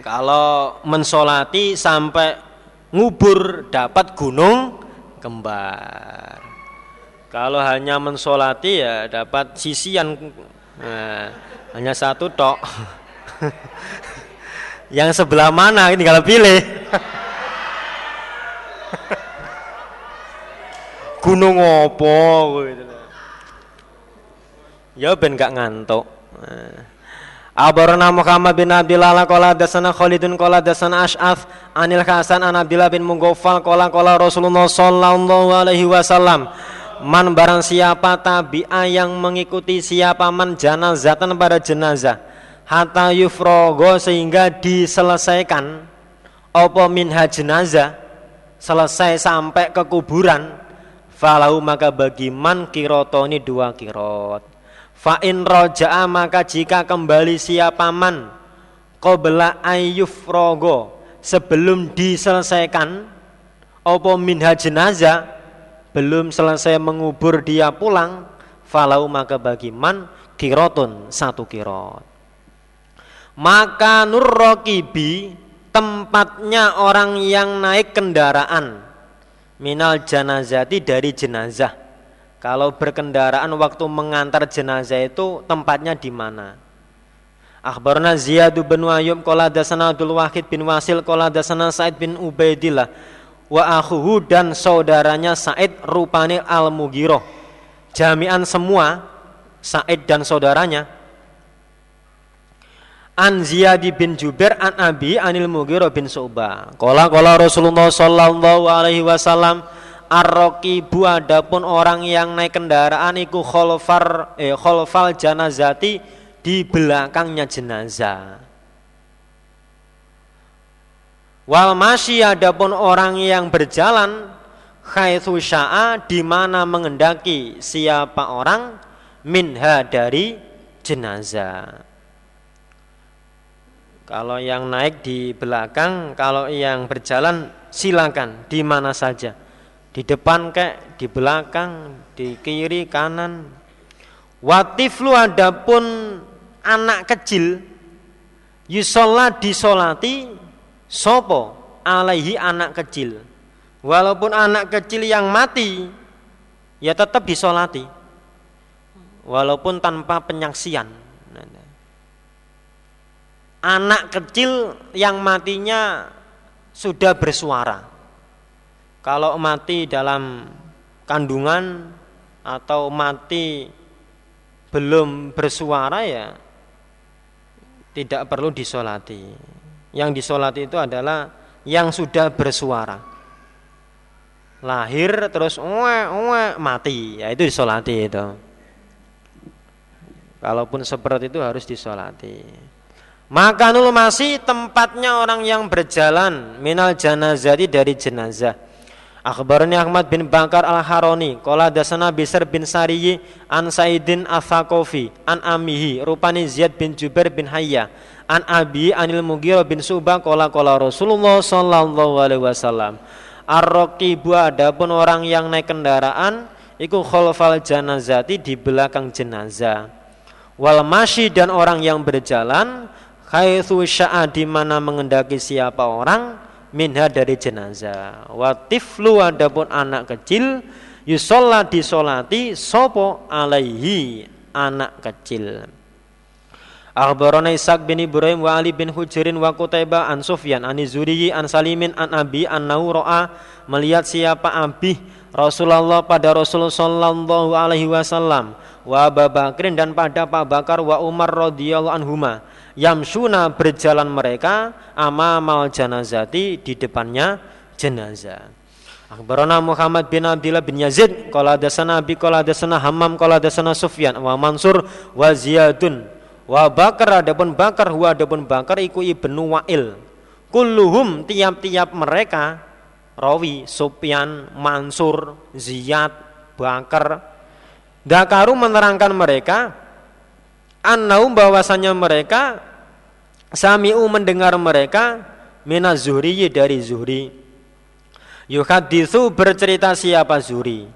Kalau mensolati sampai ngubur dapat gunung kembar. Kalau hanya mensolati ya dapat sisian nah, hanya satu tok. *laughs* Yang sebelah mana ini kalau pilih. *laughs* gunung opo gitu. Ya ben gak ngantuk. Abarna Muhammad bin Abdullah qala dasana Khalidun qala dasana Ash'af anil Hasan an Abdullah bin Mughaffal qala qala Rasulullah sallallahu alaihi wasallam. Man barang siapa tabi'a yang mengikuti siapa man janazatan pada jenazah. Hatta yufrogo sehingga diselesaikan. Opo minha jenazah? Selesai sampai ke kuburan. Falau maka bagi man kirotoni dua kirot fa in roja'a maka jika kembali siapa man qabla ayyuf rogo sebelum diselesaikan opo minha jenazah belum selesai mengubur dia pulang falau maka bagi man kirotun satu kirot maka nurrokibi tempatnya orang yang naik kendaraan minal janazati dari jenazah. Kalau berkendaraan waktu mengantar jenazah itu tempatnya di mana? Akhbarna Ziyad bin Ayyub qala dasana Abdul Wahid bin Wasil qala dasana Said bin Ubaidillah wa akhuhu dan saudaranya Said rupane Al-Mughirah. Jami'an semua Said dan saudaranya an Ziyad bin Jubair an Abi anil Mughirah bin Su'bah. Kala kala Rasulullah sallallahu alaihi wasallam Ar-raqibu adapun orang yang naik kendaraan iku khalfar eh khalfal janazati di belakangnya jenazah. Wal masyi adapun orang yang berjalan khaitsu sya'a di mana mengendaki siapa orang minha dari jenazah. Kalau yang naik di belakang, kalau yang berjalan silakan di mana saja. Di depan kek, di belakang, di kiri, kanan. Watiflu adapun anak kecil yusola disolati sopo alaihi anak kecil. Walaupun anak kecil yang mati ya tetap disolati. Walaupun tanpa penyaksian anak kecil yang matinya sudah bersuara. Kalau mati dalam kandungan atau mati belum bersuara ya tidak perlu disolati. Yang disolati itu adalah yang sudah bersuara. Lahir terus uwe uwe mati, ya itu disolati itu. Kalaupun seperti itu harus disolati. Maka nul masih tempatnya orang yang berjalan minal janazati dari jenazah. Akhbarani Ahmad bin Bakar al-Haroni Kola dasana Bisr bin Sariyi An Saidin Athakofi An Amihi Rupani Ziyad bin Jubair bin Hayya An Abi Anil Mugiro bin Subah Kola kola Rasulullah Sallallahu alaihi wasallam Ar-Raqibu adapun orang yang naik kendaraan Iku khalfal janazati di belakang jenazah. Wal masyi dan orang yang berjalan haitsu sya'a mana mengendaki siapa orang minha dari jenazah. Wa tiflu adapun anak kecil yusolla disolati sopo alaihi anak kecil. Akhbarana Ishaq bin Ibrahim wa Ali bin Hujirin wa Qutaibah an Sufyan an Zuriyi an Salimin an Abi an ro'a melihat siapa Abi Rasulullah pada Rasulullah sallallahu alaihi wasallam wa Abu Bakrin dan pada Pak Bakar wa Umar radhiyallahu anhuma yamsuna berjalan mereka amamal janazati di depannya jenazah. Akhbarana Muhammad bin Abdullah bin Yazid qala dasana bi qala dasana Hammam qala dasana Sufyan wa Mansur wa Ziyadun wa Bakar adapun Bakar wa adapun Bakar iku ibnu Wa'il. Kulluhum tiap-tiap mereka rawi Sufyan Mansur Ziyad Bakar. Dakaru menerangkan mereka Annaum bahwasanya mereka Sami'u mendengar mereka Minaz Zuhri dari Zuhri. Yuhadithu bercerita siapa Zuri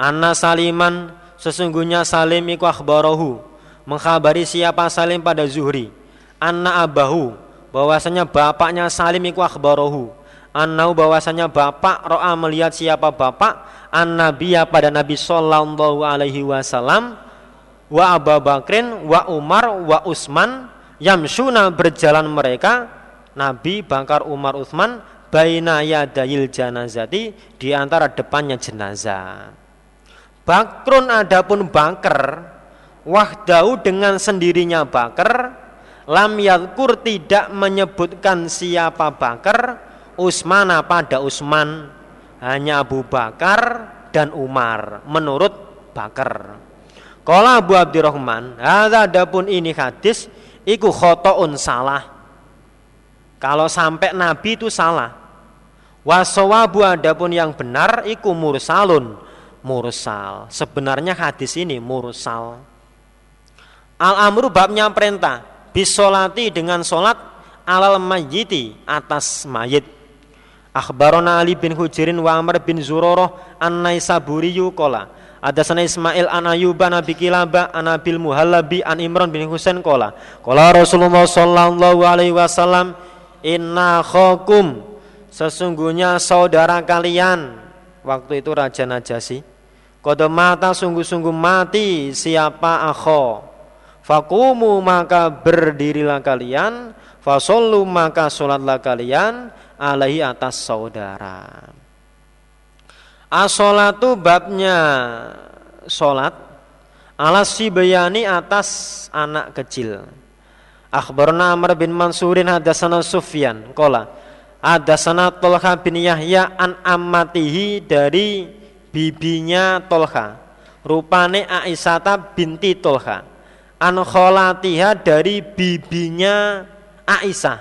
Anna Saliman sesungguhnya Salim iku akhbarahu mengkhabari siapa Salim pada Zuhri. Anna abahu bahwasanya bapaknya Salim iku akhbarahu Annau bahwasanya bapak ro'a melihat siapa bapak an nabiya pada Nabi Sallallahu Alaihi Wasallam wa Abu Bakrin wa Umar wa Usman yamsuna berjalan mereka Nabi Bakar Umar Utsman baina yadayil janazati di antara depannya jenazah. Bakrun adapun Bakar wahdahu dengan sendirinya Bakar lam yadkur tidak menyebutkan siapa Bakar Usmana pada Usman hanya Abu Bakar dan Umar menurut Bakar. Kala Abu Abdurrahman, ada adapun ini hadis iku khotoun salah. Kalau sampai Nabi itu salah. Wasawabu adapun yang benar iku mursalun mursal. Sebenarnya hadis ini mursal. Al amru babnya perintah bisolati dengan solat alal mayyiti atas mayit. Akhbarona Ali bin Hujirin wa Amr bin Zuroroh an Naisaburiyu kola. Ada sana Ismail an Ayuba Nabi Kilaba an Abil Muhallabi an Imran bin Husain kola. Kola Rasulullah sallallahu alaihi wasallam inna khokum Sesungguhnya saudara kalian Waktu itu Raja Najasi Kode mata sungguh-sungguh mati siapa akho Fakumu maka berdirilah kalian Fasollu maka sholatlah kalian Alaihi atas saudara. Asolatu babnya sholat Alas sibayani atas anak kecil. Akhbarna Amr bin Mansurin hadasana Sufyan Kola ada sanat Tolha bin Yahya an amatihi dari bibinya Tolha rupane Aisyata binti Tolha an kholatiha dari bibinya Aisyah.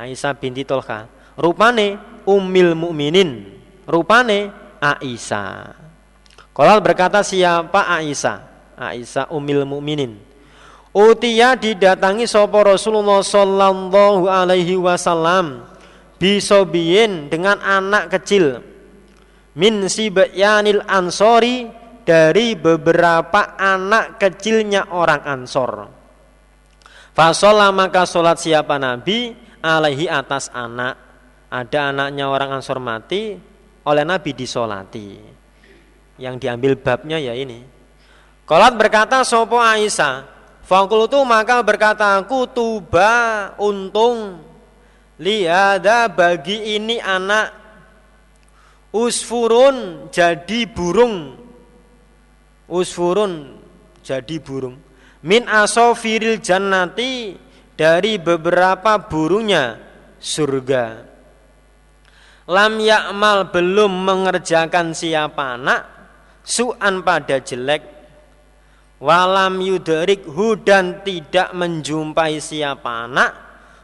Aisyah binti Tolha rupane Ummil Mukminin rupane Aisyah. Kalau berkata siapa Aisyah? Aisyah Ummil Mukminin Utia didatangi sopo Rasulullah Sallallahu Alaihi Wasallam. Bisobiyin dengan anak kecil. Min sibayanil ansori dari beberapa anak kecilnya orang ansor. Fasolah maka sholat siapa nabi? Alaihi atas anak ada anaknya orang ansor mati oleh nabi disolati. Yang diambil babnya ya ini. Kolat berkata sopo Aisyah? Fakultu maka berkata aku tuba untung. Liada bagi ini anak Usfurun jadi burung. Usfurun jadi burung. Min asofiril jannati Dari beberapa burungnya surga Lam yakmal belum mengerjakan siapa anak Su'an pada jelek Walam yudarik hu dan tidak menjumpai siapa anak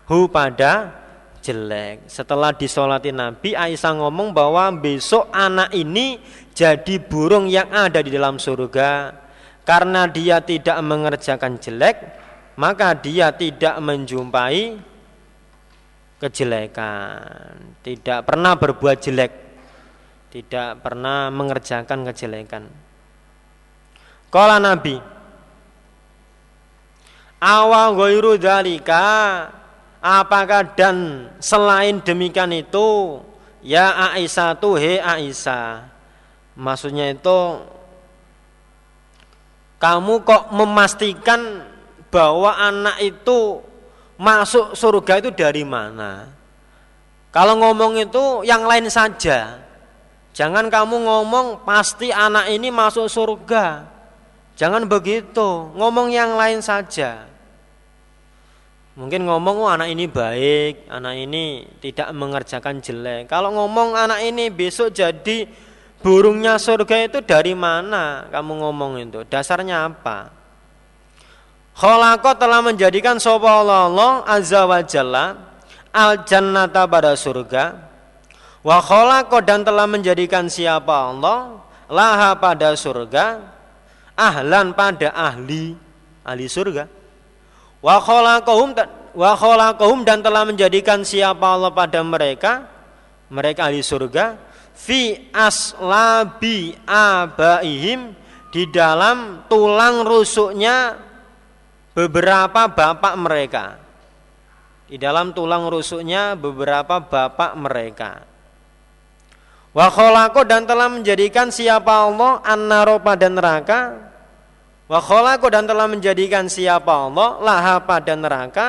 Hu pada jelek. Setelah disolati Nabi, Aisyah ngomong bahwa besok anak ini jadi burung yang ada di dalam surga. Karena dia tidak mengerjakan jelek, maka dia tidak menjumpai kejelekan. Tidak pernah berbuat jelek. Tidak pernah mengerjakan kejelekan. Kala Nabi, Awal ghairu dalika Apakah dan selain demikian itu ya Aisyah tuh he Aisyah. Maksudnya itu kamu kok memastikan bahwa anak itu masuk surga itu dari mana? Kalau ngomong itu yang lain saja. Jangan kamu ngomong pasti anak ini masuk surga. Jangan begitu, ngomong yang lain saja. Mungkin ngomong oh, anak ini baik, anak ini tidak mengerjakan jelek. Kalau ngomong anak ini besok jadi burungnya surga itu dari mana kamu ngomong itu? Dasarnya apa? Kholako telah menjadikan sapa Allah azza wa jalla al jannata pada surga. Wa kholako dan telah menjadikan siapa Allah laha pada surga ahlan pada ahli ahli surga wa khalaqahum wa khalaqahum dan telah menjadikan siapa Allah pada mereka mereka ahli surga fi aslabi abaihim di dalam tulang rusuknya beberapa bapak mereka. Di dalam tulang rusuknya beberapa bapak mereka. Wa dan telah menjadikan siapa Allah annaro pada neraka. Wa dan telah menjadikan siapa Allah laha pada neraka.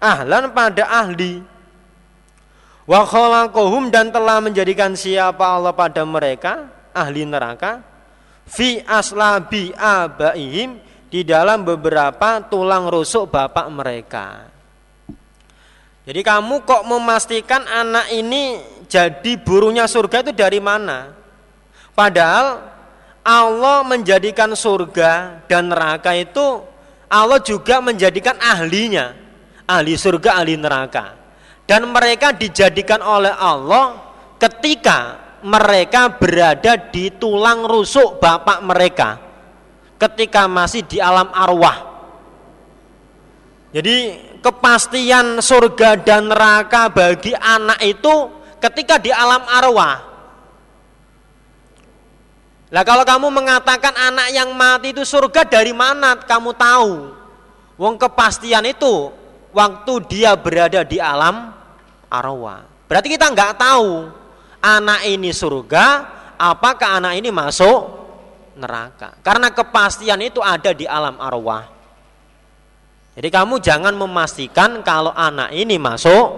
Ahlan pada ahli. Wa dan telah menjadikan siapa Allah pada mereka ahli neraka. Fi aslabi abaihim di dalam beberapa tulang rusuk bapak mereka. Jadi kamu kok memastikan anak ini jadi burunya surga itu dari mana? Padahal Allah menjadikan surga dan neraka itu Allah juga menjadikan ahlinya ahli surga ahli neraka dan mereka dijadikan oleh Allah ketika mereka berada di tulang rusuk bapak mereka ketika masih di alam arwah jadi kepastian surga dan neraka bagi anak itu ketika di alam arwah lah kalau kamu mengatakan anak yang mati itu surga dari mana kamu tahu? Wong kepastian itu waktu dia berada di alam arwah. Berarti kita nggak tahu anak ini surga, apakah anak ini masuk neraka. Karena kepastian itu ada di alam arwah. Jadi kamu jangan memastikan kalau anak ini masuk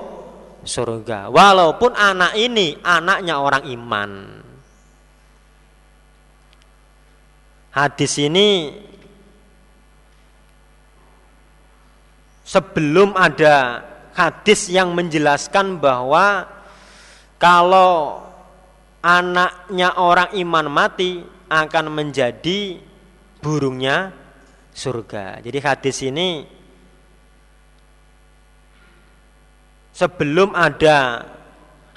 surga, walaupun anak ini anaknya orang iman. Hadis ini sebelum ada hadis yang menjelaskan bahwa kalau anaknya orang iman mati akan menjadi burungnya surga. Jadi hadis ini sebelum ada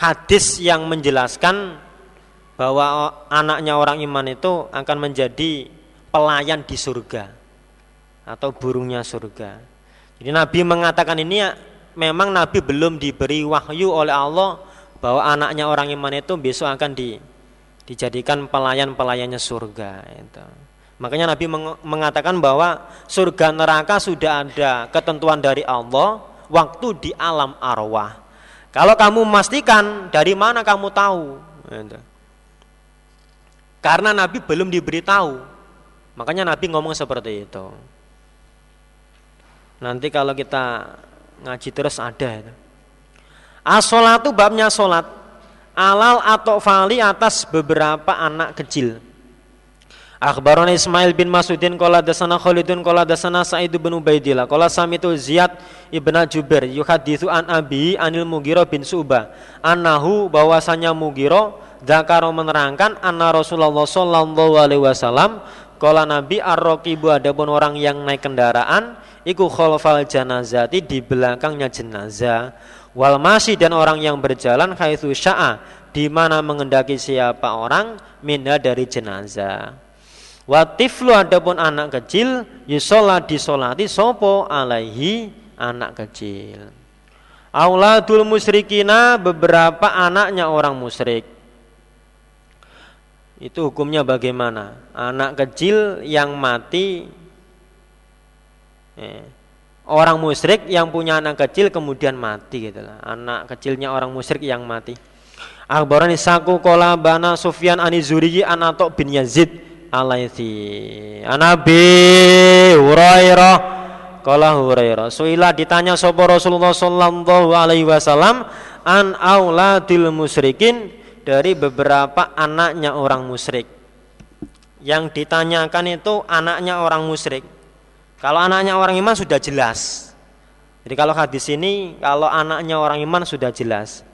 hadis yang menjelaskan bahwa anaknya orang iman itu akan menjadi pelayan di surga atau burungnya surga. Jadi Nabi mengatakan ini ya, memang Nabi belum diberi wahyu oleh Allah bahwa anaknya orang iman itu besok akan di, dijadikan pelayan-pelayannya surga itu. Makanya Nabi mengatakan bahwa surga neraka sudah ada ketentuan dari Allah waktu di alam arwah. Kalau kamu memastikan dari mana kamu tahu? Gitu. Karena Nabi belum diberitahu. Makanya Nabi ngomong seperti itu. Nanti kalau kita ngaji terus ada itu. As-sholatu babnya sholat Alal atau fali atas beberapa anak kecil. Akhbaron Ismail bin Masudin Kola dasana Khalidun Kola dasana Sa'id bin Ubaidillah Kola samitu Ziyad ibn Jubair Yuhadithu an Abi Anil Mugiro bin Su'bah Anahu bahwasanya Mugiro Zakaro menerangkan anna Rasulullah sallallahu alaihi wasallam kala Nabi ar-raqibu adapun orang yang naik kendaraan iku khalfal janazati di belakangnya jenazah wal masih dan orang yang berjalan haitsu sya'a di mana mengendaki siapa orang minda dari jenazah. Watiflu adapun anak kecil yusola disolati sopo alaihi anak kecil. Auladul musyrikina beberapa anaknya orang musyrik. Itu hukumnya bagaimana? Anak kecil yang mati eh, orang musyrik yang punya anak kecil kemudian mati gitu lah. Anak kecilnya orang musyrik yang mati. Akhbarani saku kola bana Sufyan ani Zuriyi anatok bin Yazid alaihi. Anabi Hurairah Kala Hurairah Suila ditanya sopo Rasulullah Sallallahu alaihi wasallam An auladil musyrikin dari beberapa anaknya orang musyrik. Yang ditanyakan itu anaknya orang musyrik. Kalau anaknya orang iman sudah jelas. Jadi kalau hadis ini kalau anaknya orang iman sudah jelas.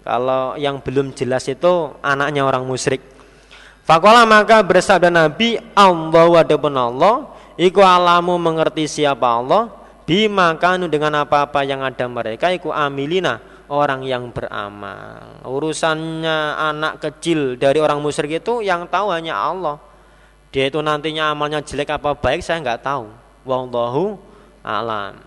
Kalau yang belum jelas itu anaknya orang musyrik. Fakola maka bersabda Nabi Allah wadapun Allah Iku alamu mengerti siapa Allah Bima kanu dengan apa-apa yang ada mereka Iku amilina orang yang beramal Urusannya anak kecil dari orang musyrik itu Yang tahu hanya Allah Dia itu nantinya amalnya jelek apa baik saya nggak tahu Wallahu alam.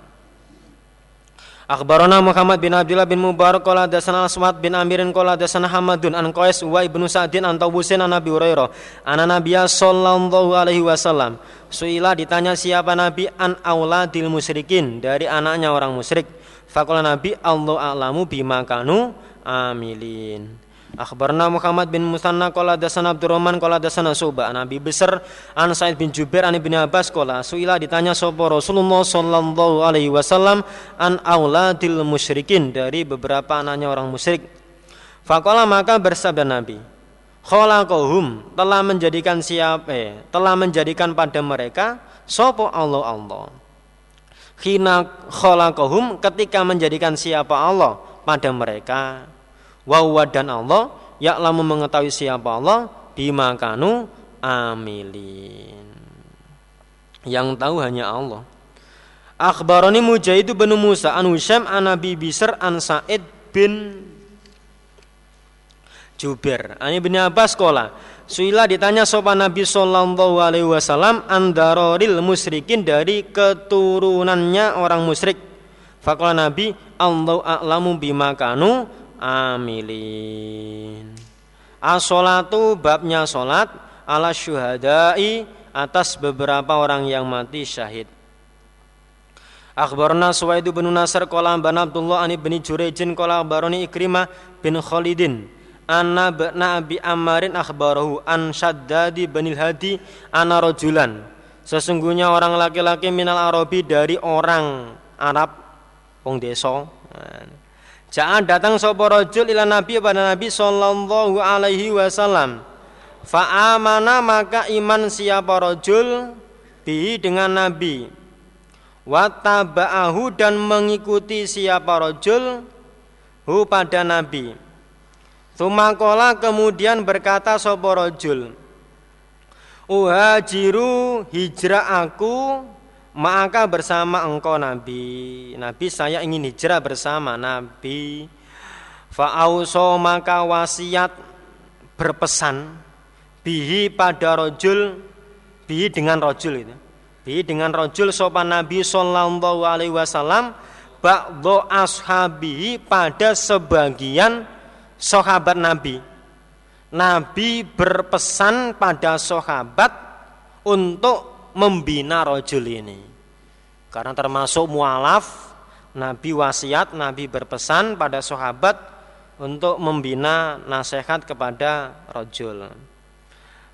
Akhbarana Muhammad bin Abdullah bin Mubarak qala dasana Aswad bin Amirin qala dasana Hamadun an Qais wa ibnu Sa'din an Tawusin an Nabi Hurairah an Nabiya sallallahu alaihi wasallam. Suila ditanya siapa Nabi an auladil musyrikin dari anaknya orang musyrik. Faqala Nabi Allah a'lamu bima kanu amilin Akhbarna Muhammad bin Musanna qala dasana Abdurrahman qala dasana Suba an Abi Besar an Said bin Jubair an Ibnu Abbas qala suila ditanya sapa Rasulullah sallallahu alaihi wasallam an auladil musyrikin dari beberapa anaknya orang musyrik. Faqala maka bersabda Nabi khalaqahum telah menjadikan siapa eh, telah menjadikan pada mereka sapa Allah Allah. Khina khalaqahum ketika menjadikan siapa Allah pada mereka Wawa dan Allah ya'lamu mengetahui siapa Allah bima kanu amilin. Yang tahu hanya Allah. Akhbarani Mujahid bin Musa an Husyam an Nabi Bisr an Sa'id bin Jubair. Ani bin Abbas kola. Suila ditanya sopan Nabi Sallallahu Alaihi Wasallam andaroril musyrikin dari keturunannya orang musyrik. Fakola Nabi Allah a'lamu bima kanu amilin. As-salatu babnya salat ala syuhadai atas beberapa orang yang mati syahid. Akhbarna Suwaidu bin Nasr qala ban Abdullah ani bin Jurejin qala baroni Ikrimah bin Khalidin anna bna Abi Ammarin akhbarahu an Shaddadi bin Hadi ana rajulan sesungguhnya orang laki-laki minal Arabi dari orang Arab wong desa Jangan datang sapa rajul ila Nabi pada Nabi sallallahu alaihi wasallam. Fa amana maka iman siapa rajul bi dengan Nabi. Wa taba'ahu dan mengikuti siapa rajul hu pada Nabi. Tumakola kemudian berkata sapa rajul. Uhajiru hijrah aku maka bersama engkau Nabi? Nabi saya ingin hijrah bersama Nabi. Fa'auso maka wasiat berpesan bihi pada rojul bihi dengan rojul itu bihi dengan rojul sopan Nabi Sallallahu Alaihi Wasallam ba'do ashabi pada sebagian sahabat Nabi. Nabi berpesan pada sahabat untuk membina rojul ini. Karena termasuk mualaf, Nabi wasiat, Nabi berpesan pada sahabat untuk membina nasihat kepada rojul.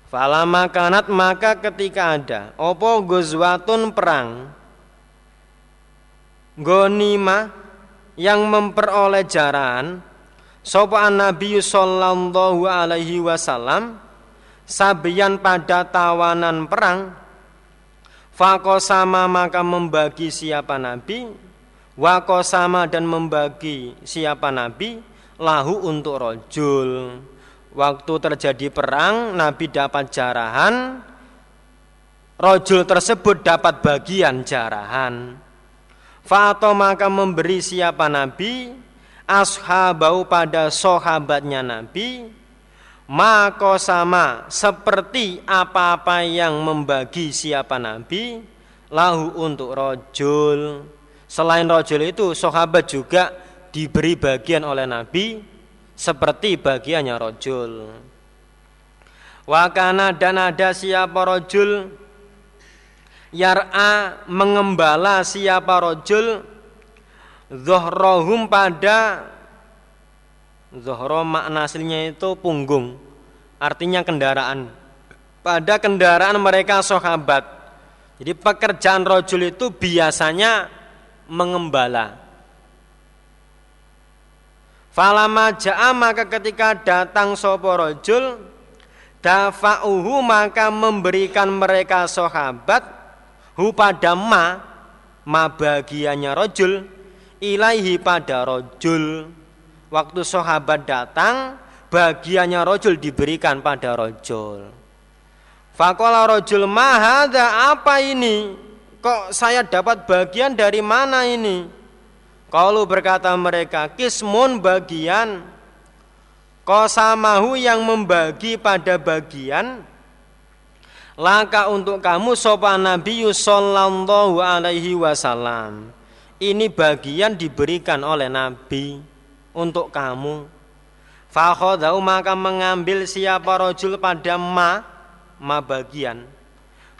Falama kanat maka ketika ada opo gozwatun perang gonima yang memperoleh jaran sopa Nabi sallallahu alaihi wasallam sabian pada tawanan perang Fakosama maka membagi siapa nabi? Wakosama dan membagi siapa nabi? Lahu untuk rojul. Waktu terjadi perang Nabi dapat jarahan. Rojul tersebut dapat bagian jarahan. Fato maka memberi siapa nabi? Ashabau pada sahabatnya nabi Mako sama seperti apa-apa yang membagi siapa Nabi lahu untuk rojul. Selain rojul itu sahabat juga diberi bagian oleh Nabi seperti bagiannya rojul. Wakana dan ada siapa rojul Yar'a mengembala siapa rojul Zohrohum pada Zohro makna aslinya itu punggung Artinya kendaraan. Pada kendaraan mereka sahabat. Jadi pekerjaan rojul itu biasanya mengembala. Falama ja'a maka ketika datang sopo rojul Dafa'uhu maka memberikan mereka sahabat Hu pada ma Ma bagiannya rojul ilaihi pada rojul waktu sahabat datang bagiannya rojul diberikan pada rojul. Fakola rojul mahada apa ini? Kok saya dapat bagian dari mana ini? Kalau berkata mereka kismun bagian. Kosamahu yang membagi pada bagian. Laka untuk kamu sopan Nabi sallallahu alaihi wasallam. Ini bagian diberikan oleh Nabi untuk kamu. Fakhodau maka mengambil siapa rojul pada ma, ma bagian.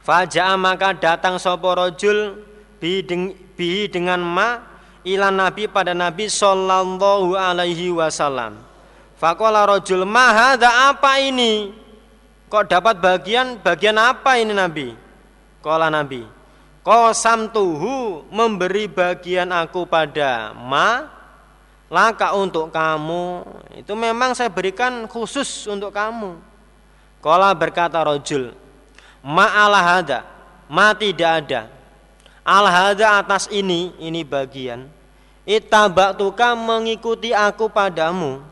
Faja'a maka datang sopo rojul bihi dengan ma ila Nabi pada Nabi sallallahu alaihi wasallam. Fakola rojul ma apa ini? Kok dapat bagian bagian apa ini Nabi? Kola Nabi, Kosam tuhu memberi bagian aku pada ma laka untuk kamu. Itu memang saya berikan khusus untuk kamu. Kola berkata rojul ma alahada ma tidak ada. Alahada atas ini ini bagian. Itabaktuka mengikuti aku padamu.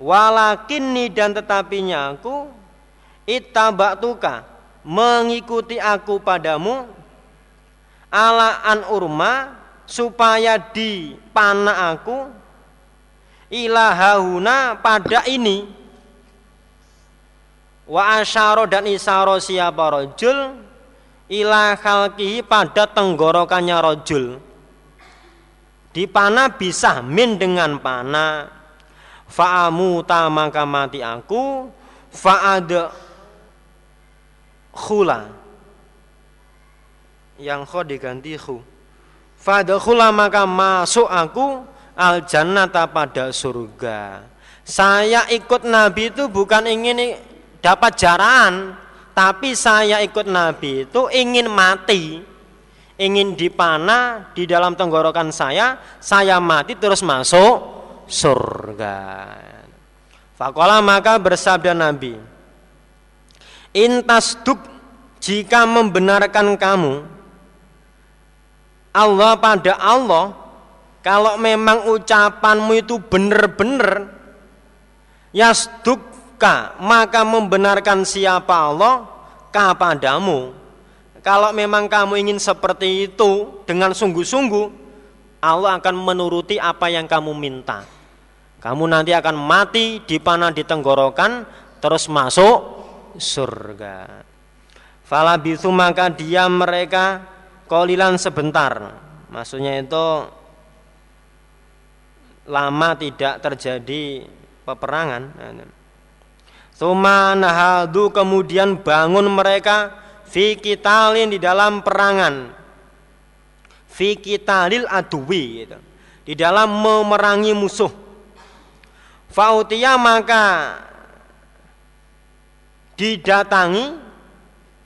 Walakinni dan tetapinya aku itabaktuka mengikuti aku padamu. Ala an urma supaya di panah aku ilahahuna pada ini. Wa asyaro dan isaro siapa rojul ila khalqihi pada tenggorokannya rojul. Di panah bisa min dengan panah fa'amu maka mati aku fa'ad khula. Yang kho diganti khu. Fadkhula maka masuk aku al jannata pada surga. Saya ikut Nabi itu bukan ingin dapat jarahan, tapi saya ikut Nabi itu ingin mati. Ingin dipanah di dalam tenggorokan saya, saya mati terus masuk surga. Fakola maka bersabda Nabi, Intas duk jika membenarkan kamu Allah pada Allah kalau memang ucapanmu itu benar-benar yasdukka maka membenarkan siapa Allah kepadamu. Kalau memang kamu ingin seperti itu dengan sungguh-sungguh Allah akan menuruti apa yang kamu minta. Kamu nanti akan mati di panah di tenggorokan terus masuk surga. Falabisu maka dia mereka kolilan sebentar. Maksudnya itu lama tidak terjadi peperangan. Suma nahadu kemudian bangun mereka fi kitalin di dalam perangan. Fi kitalil aduwi gitu. di dalam memerangi musuh. Fautia maka didatangi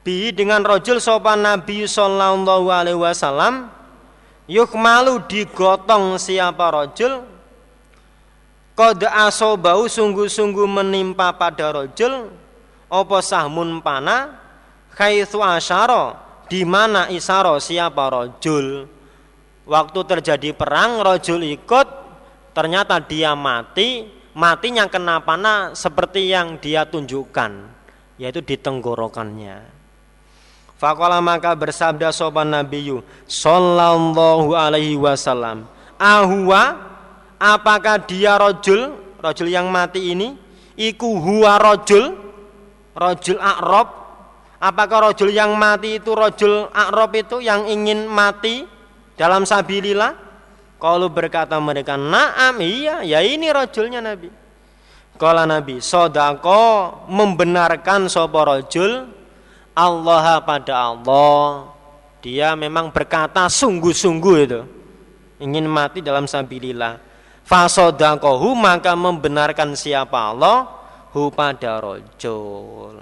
bi dengan rojul sopan Nabi Sallallahu Alaihi Wasallam malu digotong siapa rojul? Kode asobau sungguh-sungguh menimpa pada rojul opo sahmun pana? Kaitu asyaro di mana isaro siapa rojul? Waktu terjadi perang rojul ikut ternyata dia mati matinya kena panah seperti yang dia tunjukkan yaitu di tenggorokannya Fakola maka bersabda sopan Nabiyu Sallallahu alaihi wasallam Ahwa Apakah dia rojul Rojul yang mati ini? Iku huwa rojul Rojul akrob Apakah rojul yang mati itu rojul akrob itu Yang ingin mati Dalam sabilillah? Kalau berkata mereka Naam iya ya ini rojulnya Nabi. Kala Nabi Sodako membenarkan sopo rojul Allah pada Allah. Dia memang berkata sungguh-sungguh itu. Ingin mati dalam sabilillah. Fasodakohu maka membenarkan siapa Allah? Hu pada rojul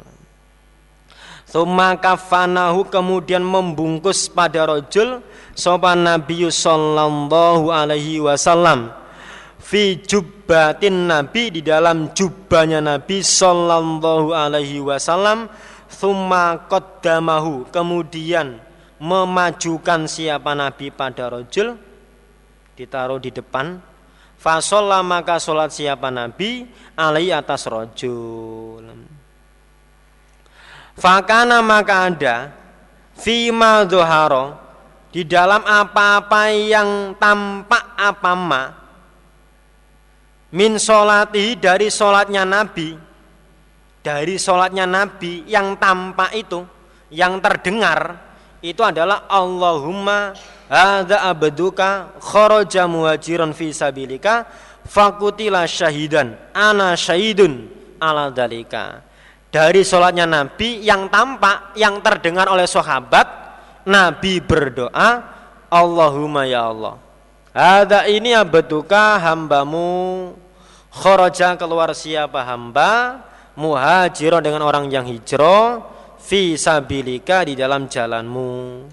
Thumma kafanahu kemudian membungkus pada rojul sopan Nabi sallallahu alaihi wasallam. Fi jubbatin Nabi di dalam jubahnya Nabi sallallahu alaihi wasallam Thumma qaddamahu Kemudian memajukan siapa Nabi pada rojul ditaruh di depan. Fasolla maka sholat siapa nabi? Alai atas rojul. Fakana maka ada. Fima doharo di dalam apa-apa yang tampak apa ma min sholati dari sholatnya nabi dari sholatnya nabi yang tampak itu yang terdengar itu adalah Allahumma hadza abduka kharaja muhajiran fi sabilika fakutila syahidan ana syahidun ala dalika dari sholatnya Nabi yang tampak yang terdengar oleh sahabat Nabi berdoa, Allahumma ya Allah. Ada ini abaduka hambamu kharaja keluar siapa hamba muhajiron dengan orang yang hijrah fi sabilika di dalam jalanmu.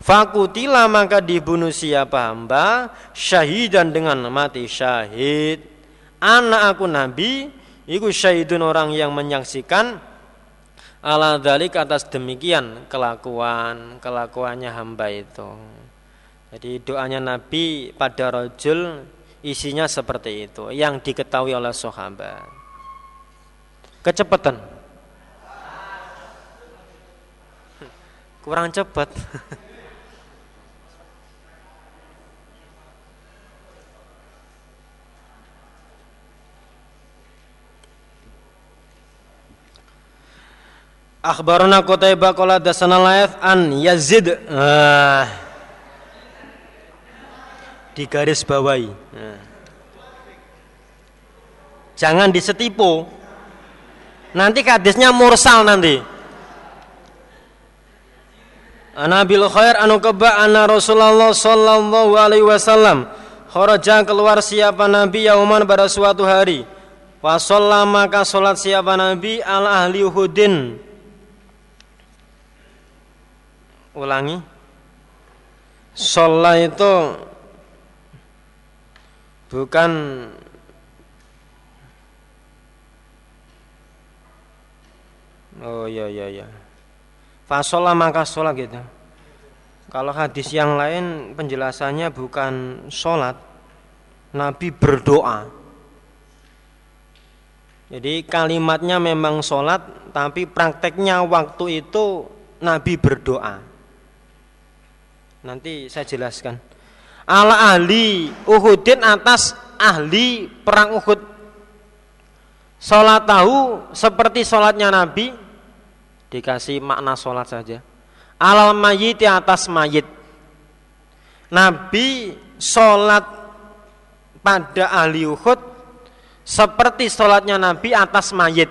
Fakutila maka dibunuh siapa hamba syahidan dengan mati syahid. Anak aku nabi, iku syahidun orang yang menyaksikan ala dalik atas demikian kelakuan kelakuannya hamba itu jadi doanya Nabi pada rojul isinya seperti itu yang diketahui oleh sahabat kecepatan kurang cepat Akhbarana Qutaibah qala dasana Laith an Yazid. Ah. Di garis bawahi. Ah. Jangan disetipu. Nanti hadisnya mursal nanti. Ana bil khair anu keba anna Rasulullah sallallahu alaihi wasallam kharaja keluar siapa nabi yauman pada suatu hari. Fa maka salat siapa nabi al ahli Uhudin ulangi sholat itu bukan oh ya ya ya fasolah maka sholat gitu kalau hadis yang lain penjelasannya bukan sholat Nabi berdoa jadi kalimatnya memang sholat tapi prakteknya waktu itu Nabi berdoa Nanti saya jelaskan. Ala ahli Uhudin atas ahli perang Uhud. Sholat tahu seperti sholatnya Nabi dikasih makna sholat saja. Alal mayit atas mayit. Nabi sholat pada ahli Uhud seperti sholatnya Nabi atas mayit.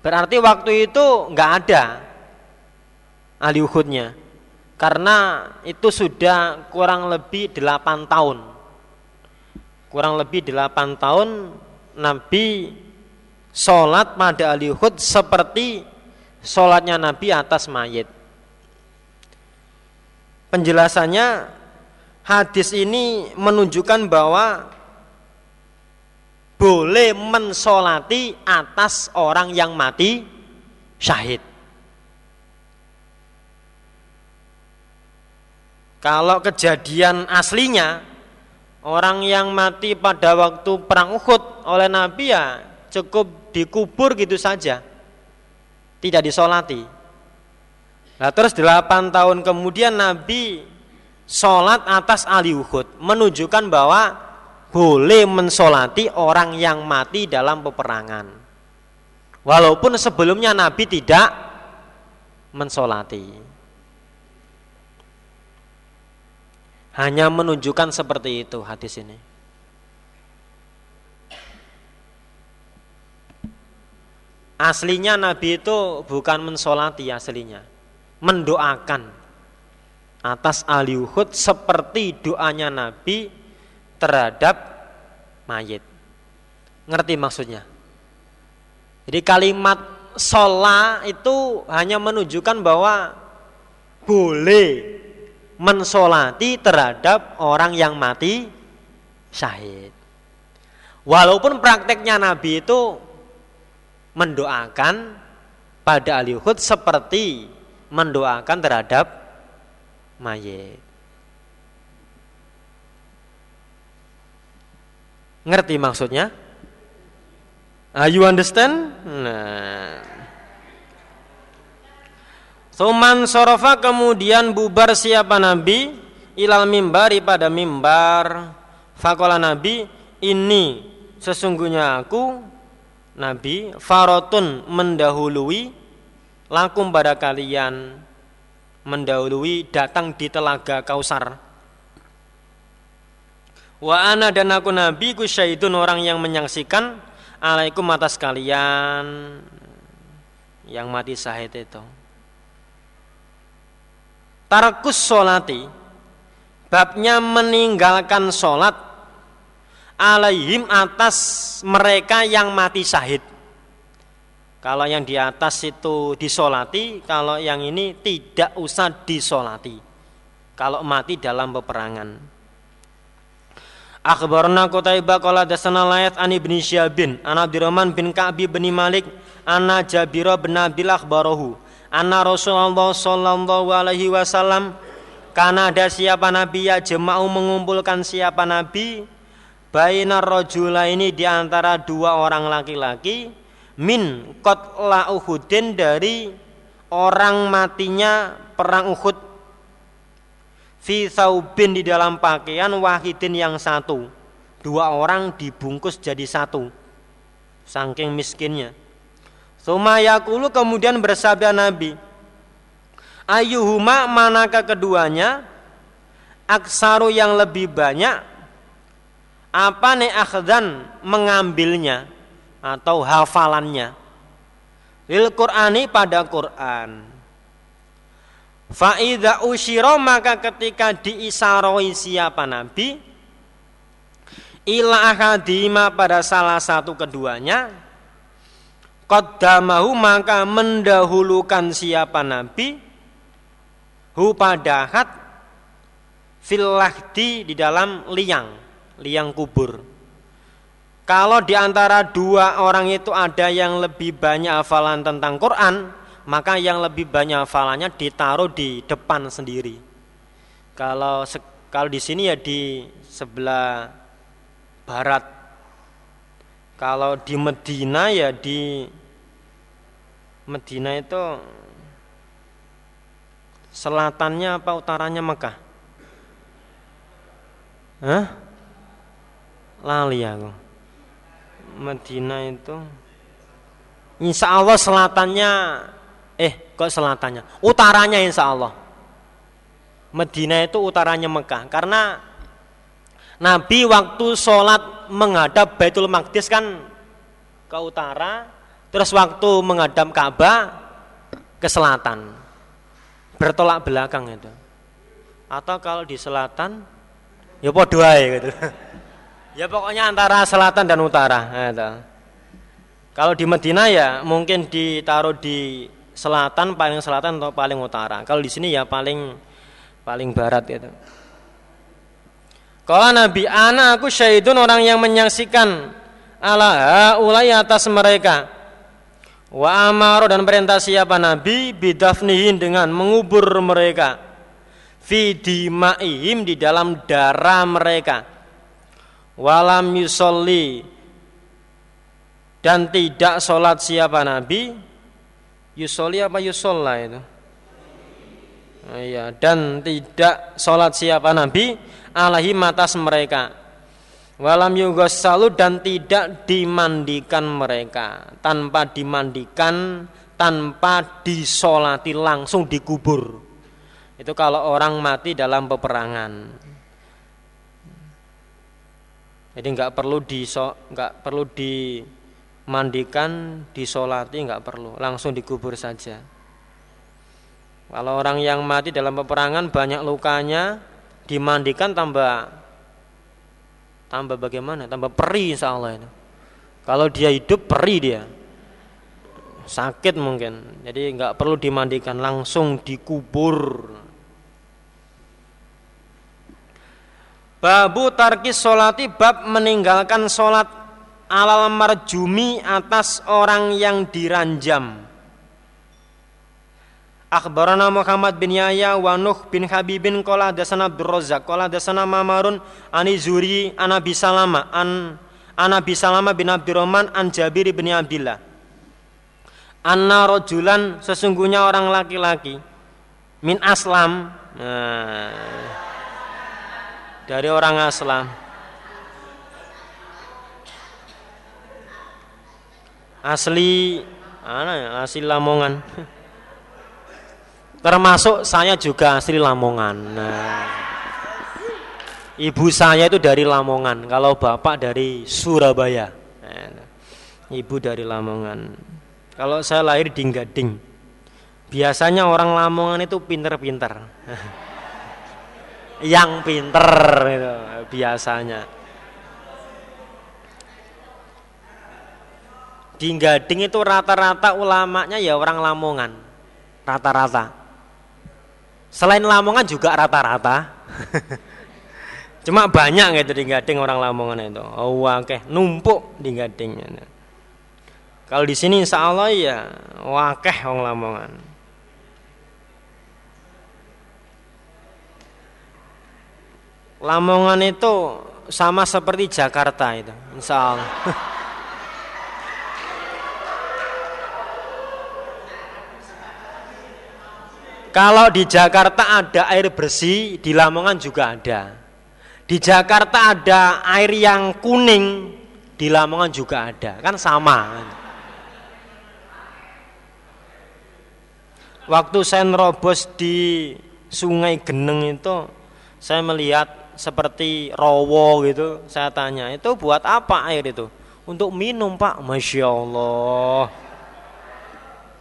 Berarti waktu itu nggak ada ahli Uhudnya karena itu sudah kurang lebih 8 tahun kurang lebih 8 tahun Nabi sholat pada ahli Uhud seperti sholatnya Nabi atas mayit penjelasannya hadis ini menunjukkan bahwa boleh mensolati atas orang yang mati syahid Kalau kejadian aslinya orang yang mati pada waktu perang Uhud oleh Nabi ya cukup dikubur gitu saja. Tidak disolati. Nah terus delapan tahun kemudian Nabi sholat atas Ali Uhud menunjukkan bahwa boleh mensolati orang yang mati dalam peperangan. Walaupun sebelumnya Nabi tidak mensolati. Hanya menunjukkan seperti itu hadis ini. Aslinya Nabi itu bukan mensolati aslinya, mendoakan atas ahli Uhud seperti doanya Nabi terhadap mayit. Ngerti maksudnya? Jadi kalimat sholat itu hanya menunjukkan bahwa boleh mensolati terhadap orang yang mati syahid. Walaupun prakteknya Nabi itu mendoakan pada ahli Uhud seperti mendoakan terhadap mayit. Ngerti maksudnya? Ah, you understand? Nah. Suman sorofa kemudian bubar siapa Nabi ilal mimbari pada mimbar. Fakola Nabi ini sesungguhnya aku Nabi farotun mendahului lakum pada kalian mendahului datang di telaga Kausar. Wa ana dan aku Nabi ku syaitun orang yang menyaksikan alaikum atas kalian yang mati syahid itu. Tarkus solati babnya meninggalkan solat alaihim atas mereka yang mati syahid. Kalau yang di atas itu disolati, kalau yang ini tidak usah disolati. Kalau mati dalam peperangan. Akhbarna Qutaibah qala dasana layat an ibni Syabin an Abdurrahman bin Ka'bi bin Malik anna Jabir bin Abil akhbarahu anna Rasulullah sallallahu alaihi wasallam karena ada siapa nabi ya jema'u mengumpulkan siapa nabi bainar rajula ini di antara dua orang laki-laki min qatla Uhudin dari orang matinya perang Uhud. Fi saubin di dalam pakaian wahidin yang satu. Dua orang dibungkus jadi satu saking miskinnya. Sumayakulu kemudian bersabda Nabi Ayuhuma manakah keduanya? Aksaru yang lebih banyak Apa ne akhdan mengambilnya Atau hafalannya? Lil Qur'ani pada Quran. Fa'idha usyiro maka ketika diisaroi siapa Nabi? Ila ahadima pada salah satu keduanya. Qaddamahu maka mendahulukan siapa Nabi? Hu padahat Filahdi di dalam liang Liang kubur Kalau di antara dua orang itu ada yang lebih banyak hafalan tentang Quran Maka yang lebih banyak hafalannya ditaruh di depan sendiri Kalau kalau di sini ya di sebelah barat kalau di Medina ya di Medina itu selatannya apa utaranya Mekah? Hah? Lali aku. Medina itu Insya Allah selatannya Eh kok selatannya Utaranya insya Allah Medina itu utaranya Mekah Karena Nabi waktu sholat menghadap Baitul Maqdis kan ke utara Terus waktu menghadap Ka'bah ke selatan. Bertolak belakang itu. Atau kalau di selatan ya podo gitu. *laughs* ya pokoknya antara selatan dan utara gitu. Kalau di Medina ya mungkin ditaruh di selatan paling selatan atau paling utara. Kalau di sini ya paling paling barat gitu. Kalau Nabi ana aku syahidun orang yang menyaksikan ala ulai atas mereka Wa amaro dan perintah siapa Nabi bidafnihin dengan mengubur mereka fi dimaihim di dalam darah mereka. Walam yusolli. Dan tidak sholat siapa Nabi? Yusolli apa yusolla itu? Oh, iya. Dan tidak sholat siapa Nabi? Alahi matas mereka. Walam yughassalu dan tidak dimandikan mereka. Tanpa dimandikan tanpa disolati langsung dikubur. Itu kalau orang mati dalam peperangan. Jadi nggak perlu di nggak perlu dimandikan, disolati nggak perlu, langsung dikubur saja. Kalau orang yang mati dalam peperangan banyak lukanya, dimandikan tambah tambah bagaimana? Tambah perih insya Allah itu. Kalau dia hidup perih dia, sakit mungkin. Jadi nggak perlu dimandikan, langsung dikubur. Babu tarkis solati bab meninggalkan solat alal marjumi atas orang yang diranjam. Akhbarana Muhammad bin Yahya wa Nuh bin Habibin qala dasana Abdul Razzaq qala dasana Mamarun ani Zuri an Abi Salama an An Nabi Salamah bin Abdurrahman an Jabir bin Abdillah. Anna rojulan sesungguhnya orang laki-laki min aslam nah, dari orang aslam. Asli ya? Asli Lamongan. *laughs* Termasuk saya juga asli Lamongan. Nah, ibu saya itu dari Lamongan kalau bapak dari Surabaya. Nah, ibu dari Lamongan. Kalau saya lahir di Gading. Biasanya orang Lamongan itu pinter-pinter *laughs* yang pinter itu biasanya. Di Gading itu rata-rata ulamanya ya orang Lamongan rata-rata. Selain Lamongan juga rata-rata. *laughs* Cuma banyak gitu di Gading orang Lamongan itu. Oh oke numpuk di Gading. Kalau di sini insya Allah ya wakeh orang Lamongan Lamongan itu sama seperti Jakarta itu insya Allah *laughs* Kalau di Jakarta ada air bersih, di Lamongan juga ada. Di Jakarta ada air yang kuning, di Lamongan juga ada. Kan sama. Waktu saya nerobos di Sungai Geneng itu, saya melihat seperti rowo gitu. Saya tanya, itu buat apa air itu? Untuk minum pak, masya Allah.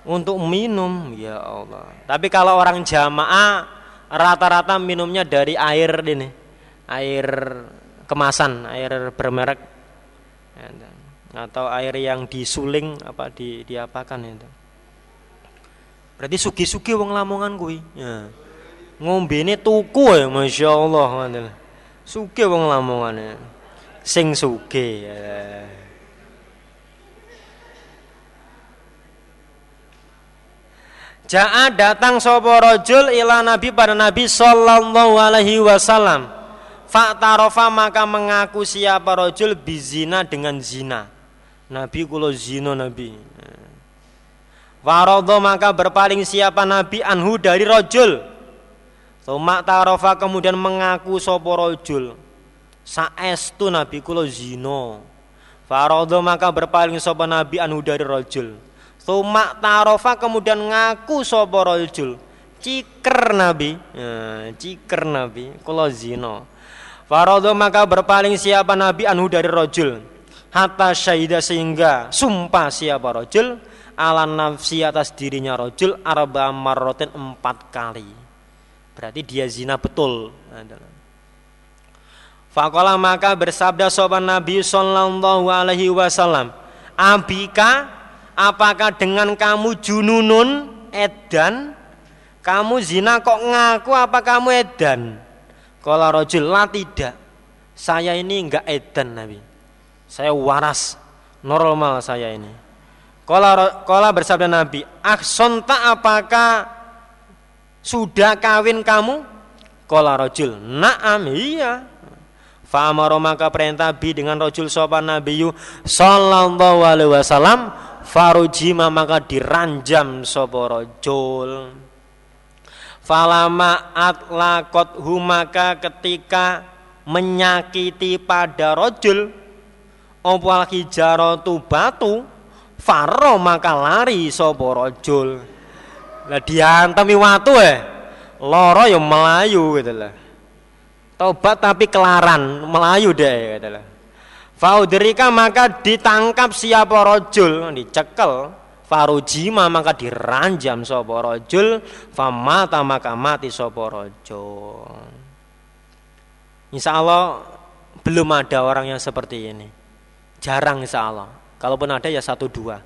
Untuk minum? Ya Allah. Tapi kalau orang jamaah rata-rata minumnya dari air ini air kemasan air bermerek atau air yang disuling apa di diapakan itu. Berarti suki-suki wong lamongan kuwi. Ya. Ngombe ini tuku ya masya Allah suki wong lamongan ya sing suki ya. Ja'a datang sapa rajul ila Nabi pada Nabi sallallahu alaihi wasallam. Fa'tarofa maka mengaku siapa rajul bizina dengan zina. Nabi kula zina Nabi. Waradha maka berpaling siapa Nabi anhu dari rajul. Tuma tarofa kemudian mengaku sapa rajul. Saestu Nabi kula zina. Faradha maka berpaling sapa Nabi anhu dari rajul. Tuma tarofa kemudian ngaku sopo rojul. Ciker Nabi. Ya, ciker Nabi. Kulo zino. Farodo maka berpaling siapa Nabi anhu dari rojul. Hatta syahida sehingga sumpah siapa rojul. Ala nafsi atas dirinya rojul. Arba marrotin empat kali. Berarti dia zina betul. Fakola maka bersabda sopan Nabi Sallallahu Alaihi Wasallam. Abika Apakah dengan kamu jununun edan kamu zina kok ngaku apa kamu edan? Kalau rojul lah tidak. Saya ini enggak edan Nabi. Saya waras normal saya ini. Kalau kalau bersabda Nabi, aksonta apakah sudah kawin kamu? Kalau rojul, naam iya. Fa'amaro maka perintah bi dengan rojul sopan Nabi sallallahu alaihi wasallam farujima maka diranjam sapa rajul falama atlaqat humaka ketika menyakiti pada rajul opal hijaratu batu faro maka lari sapa rajul lah diantemi watu eh. Loro ya melayu gitu lah. Tobat tapi kelaran melayu deh gitu lah. Faudrika maka ditangkap siapa rojul dicekel. Farujima maka diranjam sopo rojul Famata maka mati sopo rojul Insya Allah belum ada orang yang seperti ini. Jarang insya Allah Kalaupun ada ya satu dua.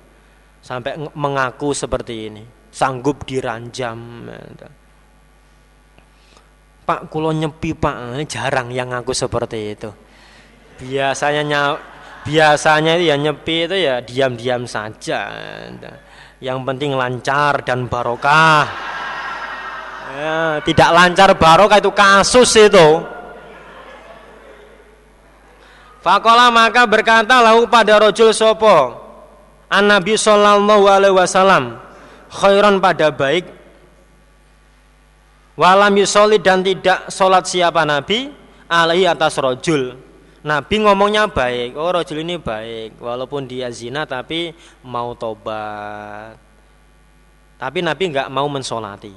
Sampai mengaku seperti ini Sanggup diranjam. Pak kulo nyepi pak. Jarang yang ngaku seperti itu. Biasanya ny biasanya ya nyepi itu ya diam-diam saja. Yang penting lancar dan barokah. Ya, tidak lancar barokah itu kasus itu. Fakola maka berkata lahu pada rojul sopo An Nabi Sallallahu Alaihi Wasallam khairan pada baik Walam yusoli dan tidak sholat siapa Nabi alaihi atas rojul Nabi ngomongnya baik, oh rojul ini baik, walaupun dia zina tapi mau tobat. Tapi Nabi nggak mau mensolati.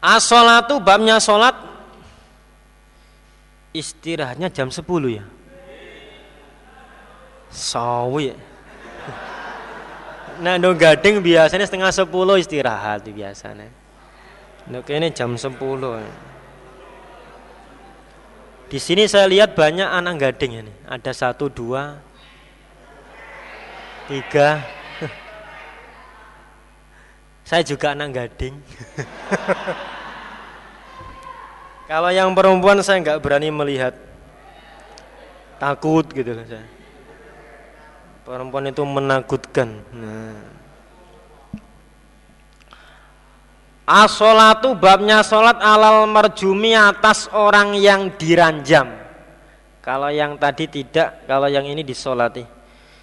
As-sholatu babnya sholat istirahatnya jam 10 ya. Sawi. Nah, no gading biasanya setengah 10 istirahat biasanya. Nah, ini jam 10. Di sini saya lihat banyak anak gading ini. Ada satu, dua, tiga. *laughs* saya juga anak gading. *laughs* Kalau yang perempuan saya nggak berani melihat, takut gitu saya. Perempuan itu menakutkan. Nah. As-sholatu babnya sholat alal merjumi atas orang yang diranjam. Kalau yang tadi tidak, kalau yang ini disolati.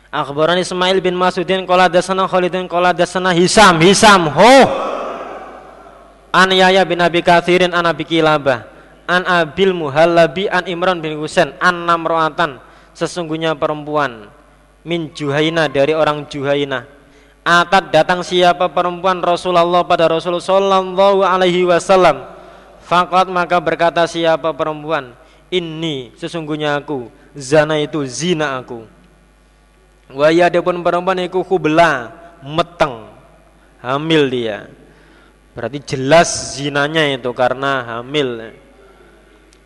Akhbaran Ismail bin Masudin qala dasana Khalidin qala dasana Hisam Hisam ho An Yahya bin Abi Kathirin an Abi Kilabah an Abil Muhallabi an Imran bin Husain an Namroatan sesungguhnya perempuan min Juhaina dari orang Juhaina Atat datang siapa perempuan Rasulullah pada Rasul Sallallahu Alaihi Wasallam. Fakat maka berkata siapa perempuan, ini sesungguhnya aku, zana itu zina aku. Waya pun perempuan itu kubela, meteng, hamil dia. Berarti jelas zinanya itu karena hamil.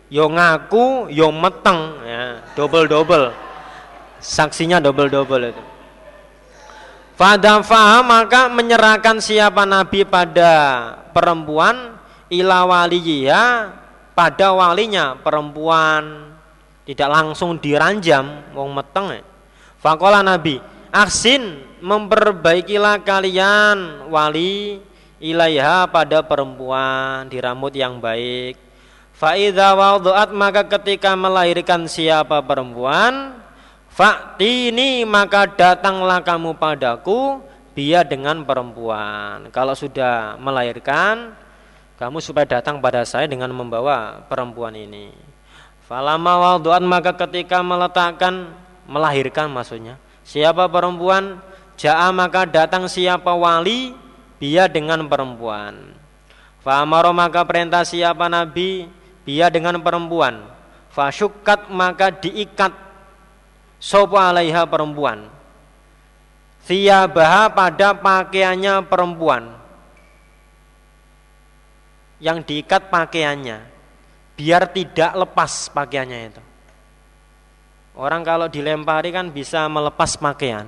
Yo ngaku, yo meteng, ya, double double. Saksinya double double itu. Fadafaha maka menyerahkan siapa Nabi pada perempuan ila waliya pada walinya perempuan. Tidak langsung diranjam wong meteng Fakola Nabi aksin memperbaikilah kalian wali ilaiha pada perempuan dirambut yang baik. Fa'idha maka ketika melahirkan siapa perempuan Faktini maka datanglah kamu padaku dia dengan perempuan. Kalau sudah melahirkan, kamu supaya datang pada saya dengan membawa perempuan ini. Falama wadu'an maka ketika meletakkan melahirkan maksudnya. Siapa perempuan? Ja'a maka datang siapa wali dia dengan perempuan. Fa'amaro maka perintah siapa nabi dia dengan perempuan. Fasyukat maka diikat sopo alaiha perempuan Thiyabaha pada pakaiannya perempuan yang diikat pakaiannya biar tidak lepas pakaiannya itu. Orang kalau dilempari kan bisa melepas pakaian.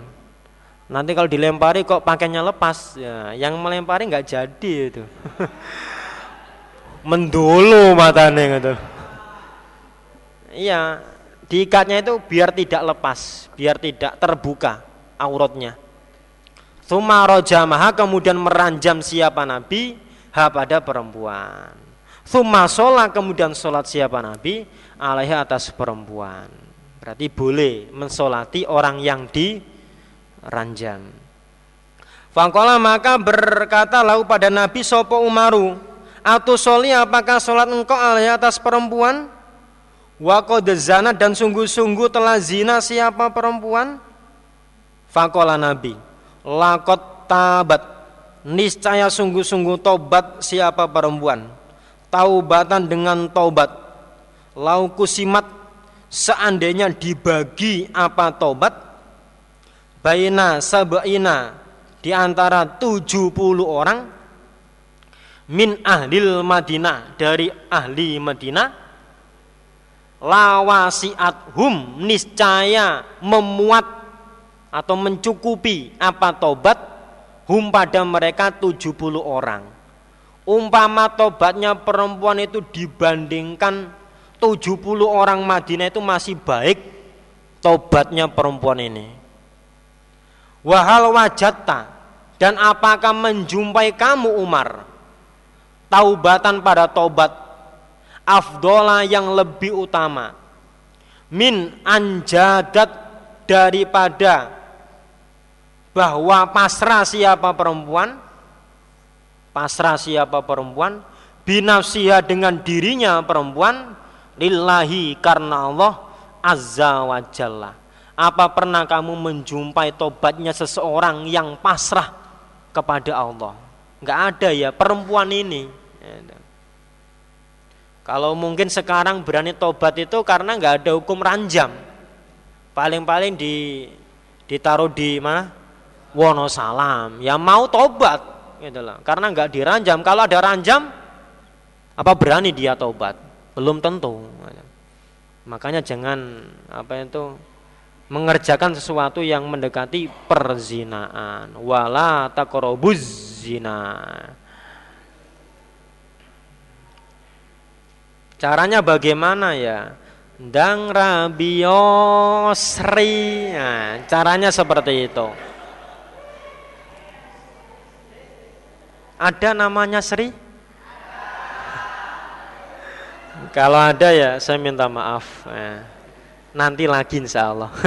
Nanti kalau dilempari kok pakaiannya lepas, ya, yang melempari nggak jadi itu. *laughs* Mendulu matanya gitu. Iya, Diikatnya itu biar tidak lepas, biar tidak terbuka auratnya. Sumarojamaha kemudian meranjam siapa Nabi ha pada perempuan. Suma sholat kemudian sholat siapa Nabi alaihi atas perempuan. Berarti boleh mensolati orang yang diranjam. Fangkola maka berkata lau pada Nabi Sopo Umaru Atau soli apakah sholat engkau alaihi atas perempuan? Waqad zana dan sungguh-sungguh telah zina siapa perempuan? Fakola Nabi, lakot tabat, niscaya sungguh-sungguh tobat siapa perempuan? Taubatan dengan tobat. Lauku simat, seandainya dibagi apa tobat? Baina sabaina di antara 70 orang min ahlil Madinah dari ahli Madinah lawasiat hum niscaya memuat atau mencukupi apa tobat hum pada mereka 70 orang. Umpama tobatnya perempuan itu dibandingkan 70 orang Madinah itu masih baik tobatnya perempuan ini. Wahal wajatta dan apakah menjumpai kamu Umar? Taubatan pada tobat afdola yang lebih utama. Min anjadat daripada bahwa pasrah siapa perempuan? Pasrah siapa perempuan? Binafsiha dengan dirinya perempuan? Lillahi karena Allah azza wa jalla. Apa pernah kamu menjumpai tobatnya seseorang yang pasrah kepada Allah? Nggak ada ya perempuan ini kalau mungkin sekarang berani tobat itu karena nggak ada hukum ranjam paling-paling di ditaruh di mana Wonosalam ya mau tobat gitu loh. Karena nggak diranjam. Kalau ada ranjam apa berani dia tobat? Belum tentu. Makanya jangan apa itu mengerjakan sesuatu yang mendekati perzinaan. Wala takorobuz zina. Caranya bagaimana ya? Dang rabiosri. Nah, caranya seperti itu. Ada namanya Sri? Kalau ada ya saya minta maaf. Eh, nanti lagi insya Allah. *laughs*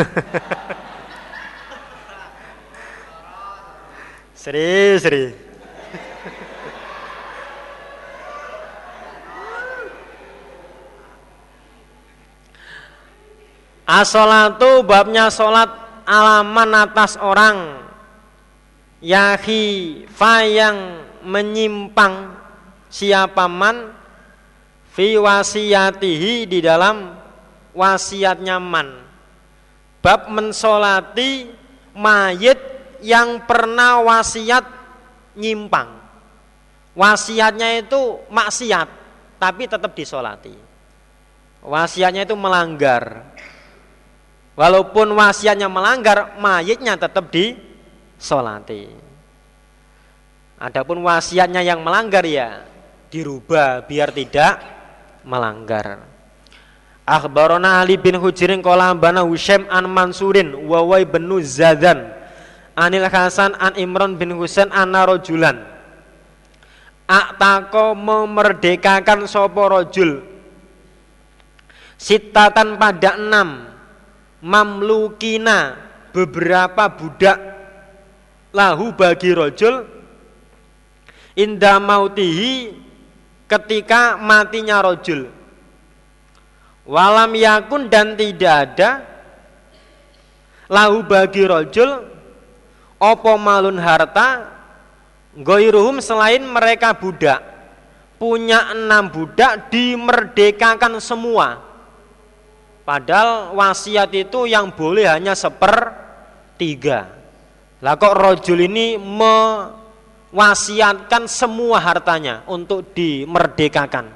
Sri, Sri. Asolatu babnya solat alaman atas orang. Yahi fayang menyimpang siapa man fi wasiyatihi di dalam wasiatnya man. Bab mensolati mayit yang pernah wasiat nyimpang. Wasiatnya itu maksiat tapi tetap disolati. Wasiatnya itu melanggar walaupun wasiatnya melanggar mayitnya tetap disolati Adapun wasiatnya yang melanggar ya dirubah biar tidak melanggar. Akhbarona Ali bin Hujirin qala bana Husaim an Mansurin wa wa bin Zadan Anil Hasan an Imran bin Husain anna rajulan Aktako memerdekakan sopo rojul. Sitatan pada enam Mamlukina beberapa budak Lahu bagi rojul inda mautihi ketika matinya rojul walam yakun dan tidak ada lahu bagi rojul opo malun harta goiruhum selain mereka budak punya enam budak dimerdekakan semua padahal wasiat itu yang boleh hanya seper tiga lah kok rojul ini me wasiatkan semua hartanya untuk dimerdekakan.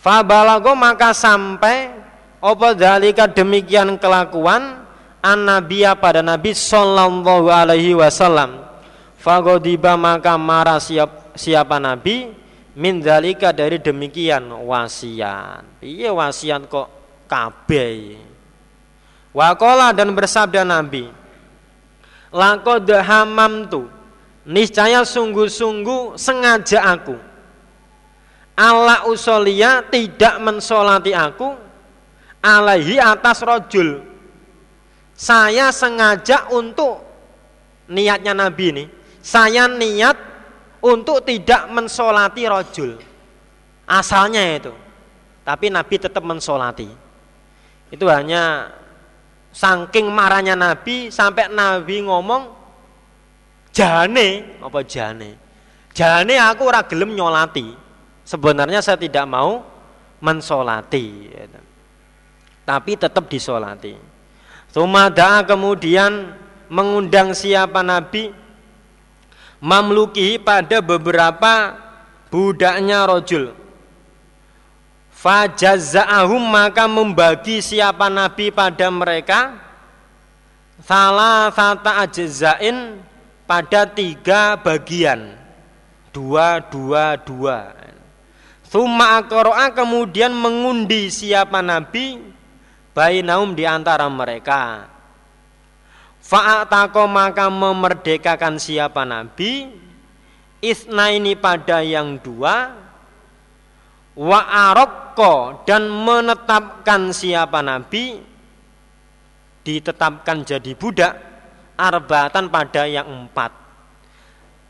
Fabalago maka sampai apa dalika demikian kelakuan an pada Nabi sallallahu alaihi wasallam. Fagodiba maka marah siap, siapa Nabi min dalika dari demikian wasiat. Iya wasiat kok kabeh. Wakola dan bersabda Nabi, Lako hamam tu niscaya sungguh-sungguh sengaja aku. Ala usolia tidak mensolati aku alaihi atas rojul. Saya sengaja untuk niatnya Nabi ini saya niat untuk tidak mensolati rojul. Asalnya itu. Tapi Nabi tetap mensolati itu hanya saking marahnya Nabi sampai Nabi ngomong jane. Apa jane? Jane aku ora gelem nyolati. Sebenarnya saya tidak mau mensolati. Tapi tetap disolati. Sumada kemudian mengundang siapa Nabi? Mamluki pada beberapa budaknya rojul Fajaza'ahum maka membagi siapa Nabi pada mereka. Salah sata ajzain pada tiga bagian. Dua dua dua. Thumma akroa kemudian mengundi siapa nabi bainaum di antara mereka. Fa'atako maka memerdekakan siapa nabi. Isna ini pada yang dua wa arokko dan menetapkan siapa nabi ditetapkan jadi budak arbatan pada yang empat.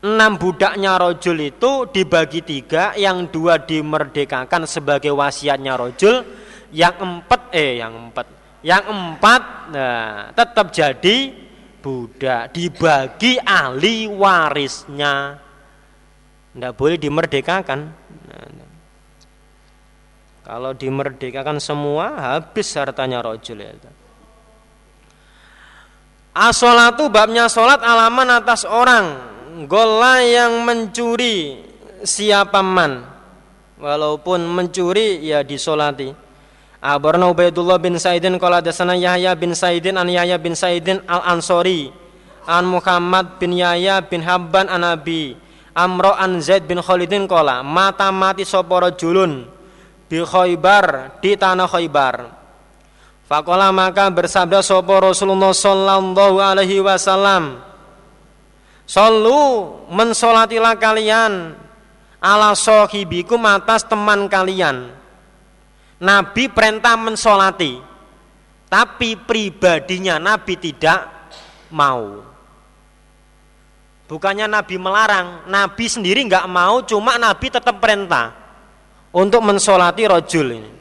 Enam budaknya rojul itu dibagi tiga yang dua dimerdekakan sebagai wasiatnya rojul yang empat eh yang empat. Yang empat nah, tetap jadi budak dibagi ahli warisnya. Tidak boleh dimerdekakan kalau dimerdekakan semua habis hartanya rojul ya. Asolatu babnya solat alaman atas orang. Gola yang mencuri siapa man? Walaupun mencuri ya disolati. Abarna Ubaidullah bin Saidin Kala dasana Yahya bin Saidin An Yahya bin Saidin Al Ansori An Muhammad bin Yahya bin Habban An Nabi Amro an Zaid bin Khalidin Kala Mata mati soporo julun di Khaybar di tanah Khaybar. Fakola maka bersabda sopo Rasulullah Sallallahu Alaihi Wasallam. Solu mensolatilah kalian ala sohibikum atas teman kalian. Nabi perintah mensolati, tapi pribadinya Nabi tidak mau. Bukannya Nabi melarang, Nabi sendiri nggak mau, cuma Nabi tetap perintah untuk mensolati rojul ini.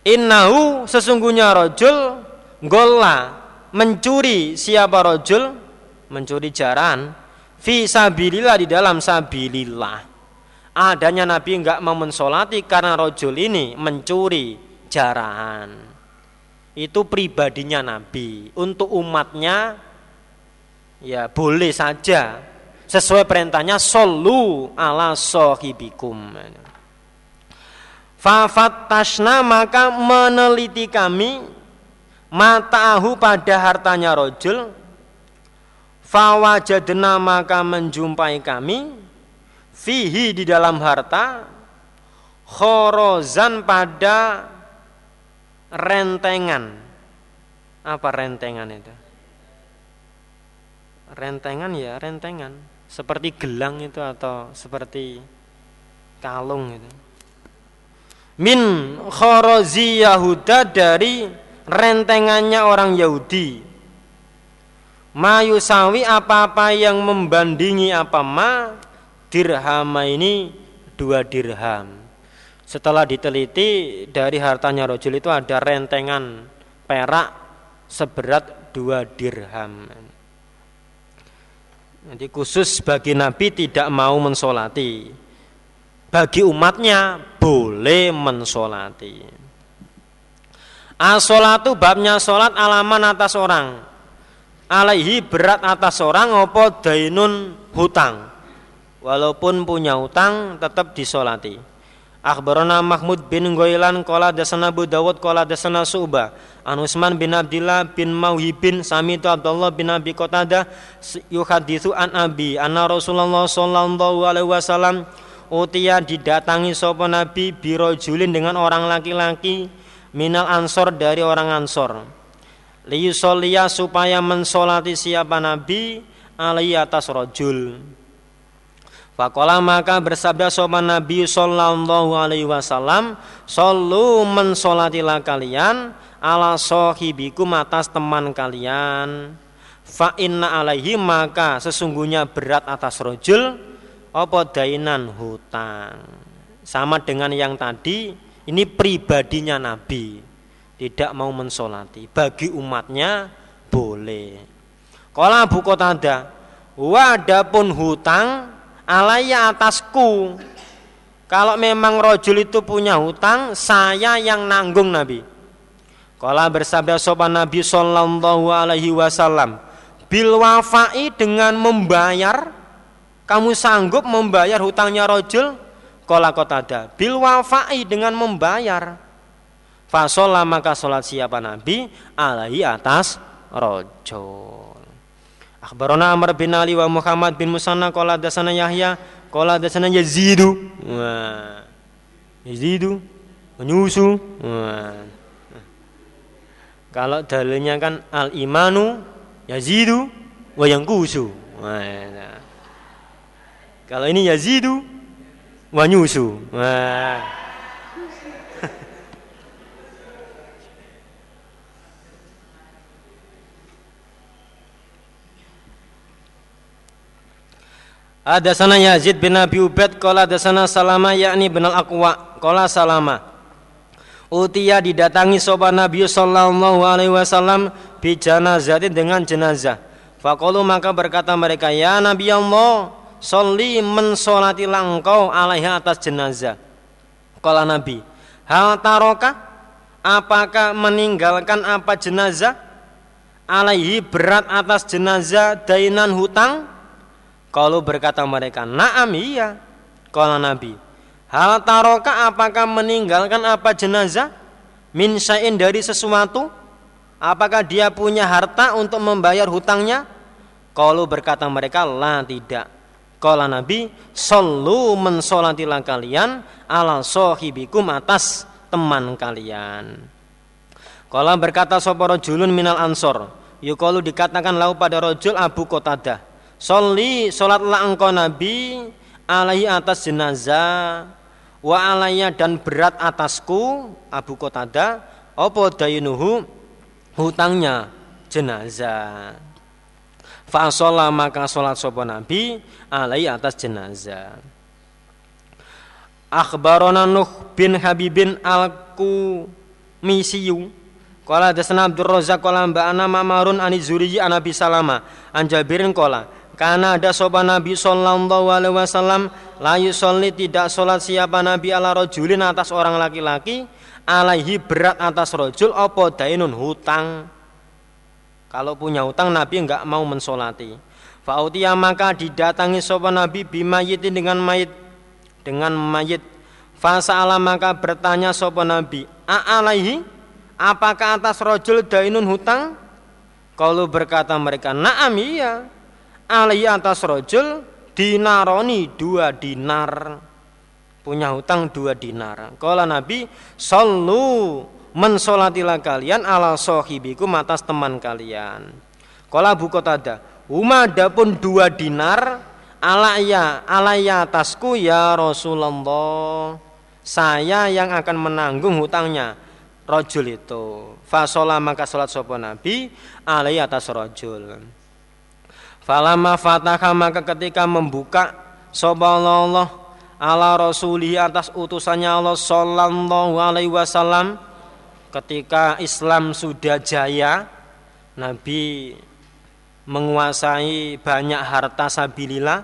Innahu sesungguhnya rojul gola mencuri siapa rojul mencuri jaran fi sabilillah di dalam sabilillah. Adanya Nabi enggak mau mensolati karena rojul ini mencuri jaran. Itu pribadinya Nabi. Untuk umatnya ya boleh saja sesuai perintahnya solu ala sohibikum Fafatashna maka meneliti kami mataahu pada hartanya rojul. Fawajadna maka menjumpai kami Fihi di dalam harta Khorozan pada rentengan. Apa rentengan itu? Rentengan ya rentengan seperti gelang itu atau seperti kalung itu. Min khorozi Yahuda dari rentengannya orang Yahudi. Mayusawi apa-apa yang membandingi apa ma dirham ini dua dirham. Setelah diteliti dari hartanya rojul itu ada rentengan perak seberat dua dirham. Jadi khusus bagi Nabi tidak mau mensolati. Bagi umatnya boleh mensolati. Asolatu babnya solat alaman atas orang. Alaihi berat atas orang opo dainun hutang. Walaupun punya hutang tetap disolati. Akhbarana Mahmud bin Goilan Kola dasana Abu Dawud Kola dasana Su'bah. An Usman bin Abdillah bin Mauhibin Samitu Abdullah bin Abi Qatada Yuhadithu an Abi Anna Rasulullah Sallallahu Alaihi Wasallam Utia didatangi sopo Nabi Birojulin dengan orang laki-laki Minal ansor dari orang ansor. Liyusolia supaya mensolati siapa Nabi Alaihi atas rojul Fakola maka bersabda sopan Nabi Sallallahu Alaihi Wasallam Solu mensolatilah kalian ala sohibikum atas teman kalian. Fa inna alaihi maka sesungguhnya berat atas rojul Apa dainan hutang? Sama dengan yang tadi Ini pribadinya Nabi. Tidak mau mensolati. Bagi umatnya boleh. Kalau Abu Qatada Wadapun hutang alaya atasku. Kalau memang rojul itu punya hutang saya yang nanggung Nabi. Kalau bersabda sopan Nabi Sallallahu Alaihi Wasallam bil wafai dengan membayar kamu sanggup membayar hutangnya rojul Kola kota ada bil wafai dengan membayar. Fasolah maka sholat siapa Nabi? Alaihi atas rojul Akhbarona Amr bin Ali wa Muhammad bin Musanna qala dasana Yahya qala dasana Yazidu. Wah. Yazidu menyusu. Wah. Kalau dalilnya kan al imanu yazidu wa yang kusu. Kalau ini yazidu wa nyusu. Nah. Ada sana Yazid bin Abi Ubaid Kala ada sana Salama yakni bin al-Aqwa Kala Salama. Utia didatangi sopan Nabi Sallallahu Alaihi Wasallam Bi janazatin dengan jenazah. Fakolu maka berkata mereka Ya Nabi Allah Soli mensolati langkau alaiha atas jenazah. Kala Nabi Hal taroka Apakah meninggalkan apa jenazah? Alaihi berat atas jenazah Dainan hutang kalau berkata mereka, "Na'am iya." Kala Nabi, "Hal taroka apakah meninggalkan apa jenazah min syai'in dari sesuatu? Apakah dia punya harta untuk membayar hutangnya?" Kalau berkata mereka, "La tidak." Kala Nabi, "Sallu mensolatilah kalian ala sohibikum atas teman kalian." Kala berkata sapa julun minal ansor, yukalu dikatakan lau pada rojul Abu Qatadah Soli sholatlah engkau Nabi alaihi atas jenazah wa alaiya dan berat atasku Abu Qatada opo dayunuhu? Hutangnya jenazah. Fasolah maka sholat sopo Nabi alaihi atas jenazah. Akhbarona Nuh bin Habibin al-Ku misiyu Kala dasana Abdul Razak kala mba'ana mamarun ani anabi salama. An Jabirin kala karena ada sopan Nabi Sallallahu Alaihi Wasallam layu soli tidak sholat siapa Nabi ala rojulin atas orang laki-laki alaihi berat atas rojul opo dainun hutang. Kalau punya hutang Nabi enggak mau mensolati. Fautia maka didatangi sopan Nabi bimayitin dengan mayit dengan mayit. Fasa'ala maka bertanya sopan Nabi alaihi apakah atas rojul dainun hutang? Kalau berkata mereka naam iya alaihi atas rojul dinaroni dua dinar. Punya hutang dua dinar. Kalau Nabi sallu mensolatilah kalian ala sohibikum atas teman kalian. Kalau Abu Qatada Uma pun dua dinar alaya alaya atasku ya Rasulullah. Saya yang akan menanggung hutangnya. Rojul itu. Fasolah maka sholat sopo nabi alai atas rojul Falama fataha maka ketika membuka Allah ala rasulihi atas utusannya Allah sallallahu alaihi wasallam ketika Islam sudah jaya Nabi menguasai banyak harta sabilillah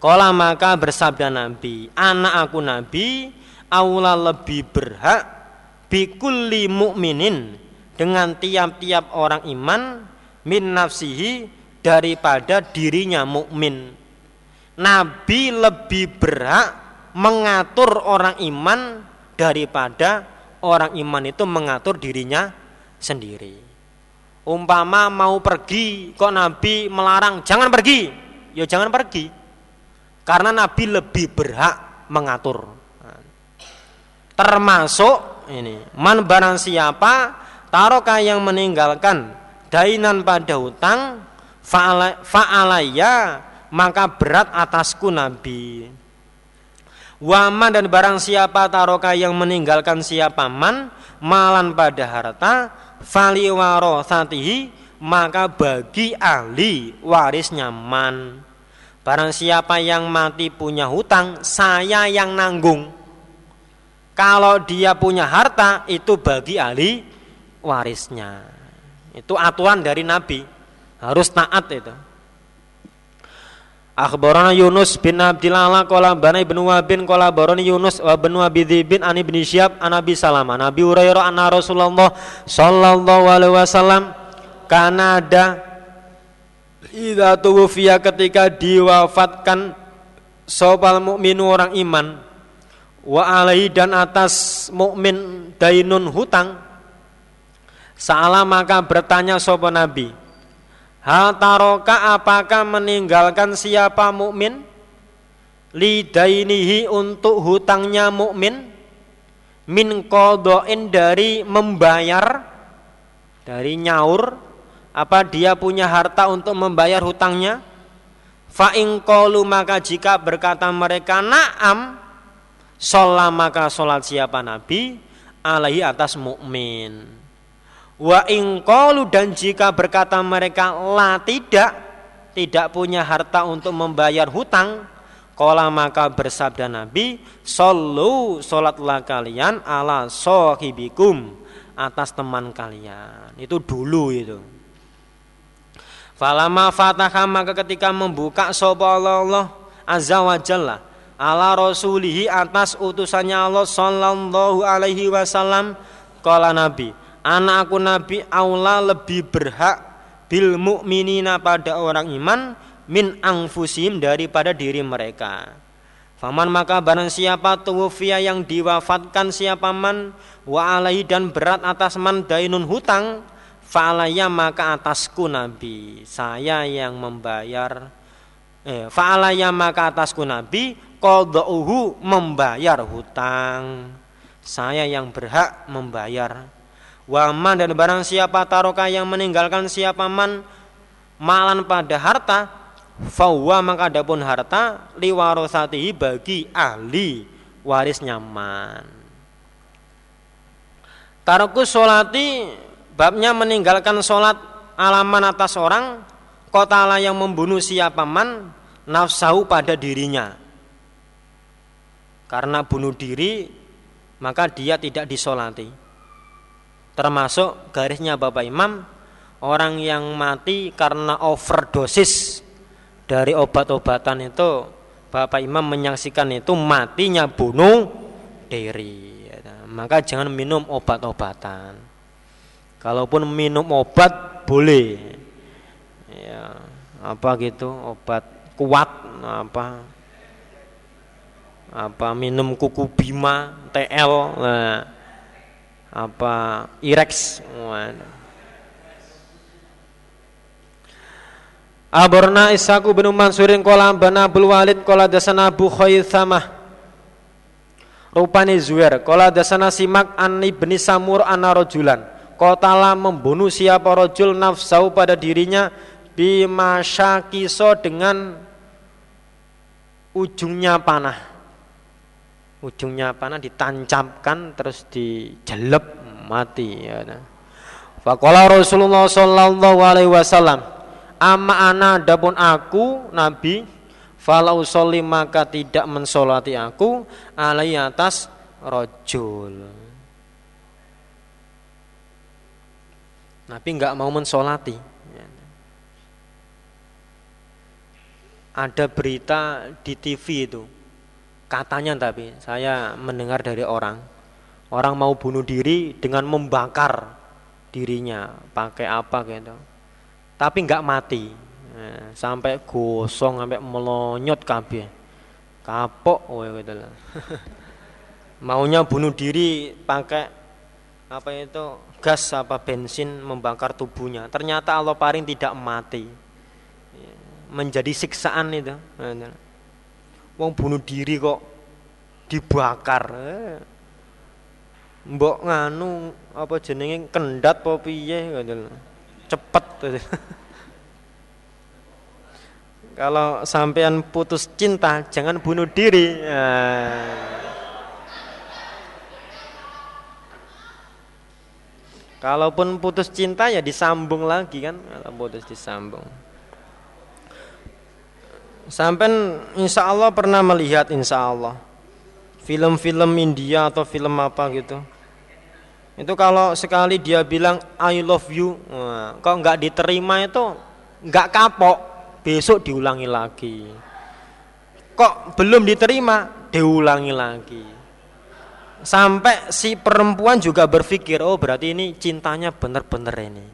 Kala maka bersabda Nabi Anak aku Nabi Aula lebih berhak Bikulli mu'minin Dengan tiap-tiap orang iman Min nafsihi daripada dirinya mukmin. Nabi lebih berhak mengatur orang iman daripada orang iman itu mengatur dirinya sendiri. Umpama mau pergi, kok Nabi melarang jangan pergi, ya jangan pergi. Karena Nabi lebih berhak mengatur. Termasuk ini, man barang siapa taroka yang meninggalkan dainan pada hutang fa'alaya maka berat atasku Nabi. Wama dan barang siapa taroka yang meninggalkan siapa man malan pada harta fali warosatihi maka bagi ahli warisnya man. Barang siapa yang mati punya hutang saya yang nanggung. Kalau dia punya harta itu bagi ahli warisnya. Itu aturan dari Nabi harus taat itu. Akhbarana Yunus bin Abdillah qala bana ibnu Wabin qala barani Yunus wa bin Abi bin Ani bin Syihab an Nabi Salamah. Nabi Hurairah anna Rasulullah sallallahu alaihi wasallam kana ada idza tuwfiya ketika diwafatkan sopal mukminu orang iman wa alaihi dan atas mukmin dainun hutang Salah maka bertanya sopa Nabi Hal taroka apakah meninggalkan siapa mukmin? Lidainihi untuk hutangnya mukmin min kodoin dari membayar dari nyaur apa dia punya harta untuk membayar hutangnya fa kolu maka jika berkata mereka naam Sholat maka sholat siapa Nabi alaihi atas mukmin. Wa ingkolu dan jika berkata mereka la tidak tidak punya harta untuk membayar hutang, Kola maka bersabda Nabi, Sallu sholatlah kalian ala sohibikum atas teman kalian. Itu dulu itu. Falama fataha maka ketika membuka sopa Allah, Allah azza wa jalla ala rasulihi atas utusannya Allah sallallahu alaihi wasallam kala nabi anak aku nabi aula lebih berhak bil mukminina pada orang iman min angfusim daripada diri mereka Faman maka barang siapa tuwfiya yang diwafatkan siapa man wa alaihi dan berat atas man dainun hutang fa'alaya maka atasku nabi saya yang membayar eh, fa'alaya maka atasku nabi qadauhu membayar hutang. Saya yang berhak membayar. Waman dan barang siapa taroka yang meninggalkan siapa man malan pada harta fawa maka adapun harta liwarosatihi bagi ahli waris nyaman. Tarokus solati babnya meninggalkan solat alaman atas orang kotala yang membunuh siapa man nafsahu pada dirinya karena bunuh diri maka dia tidak disolati termasuk garisnya Bapak Imam orang yang mati karena overdosis dari obat-obatan itu Bapak Imam menyaksikan itu matinya bunuh diri. Maka jangan minum obat-obatan. Kalaupun minum obat boleh. Ya apa gitu obat kuat apa apa minum kuku bima TL nah, apa? Irex. Aborna Isaku bin Mansurin kola bana Abul Walid kola dasana Abu Khaythamah Rupani Zuhair kola dasana Simak an ibni Samur anna rojulan Kotala membunuh siapa rojul nafsau pada dirinya Bimasyakiso dengan ujungnya panah ujungnya panah ditancapkan terus dijelep mati ya. Faqala Rasulullah sallallahu alaihi wasallam amma ana adapun aku nabi falau sholli maka tidak mensolati aku alai atas rojul. Nabi enggak mau mensolati. Ada berita di TV itu Katanya tapi saya mendengar dari orang, orang mau bunuh diri dengan membakar dirinya pakai apa gitu. Tapi nggak mati. Eh, sampai gosong sampai melonyot kabeh. Kapok oh gitu lah. *laughs* Maunya bunuh diri pakai apa itu gas apa bensin membakar tubuhnya. Ternyata Allah paring tidak mati. Menjadi siksaan itu. Wong bunuh diri kok dibakar. Mbok nganu apa jenenge kendat apa piye Cepet. *laughs* Kalau sampean putus cinta jangan bunuh diri. Nah. Kalaupun putus cinta ya disambung lagi kan, kalau putus disambung. Sampai insya Allah pernah melihat insya Allah film-film India atau film apa gitu. Itu kalau sekali dia bilang I love you, kok nggak diterima itu nggak kapok, besok diulangi lagi. Kok belum diterima, diulangi lagi. Sampai si perempuan juga berpikir, oh berarti ini cintanya benar-benar ini.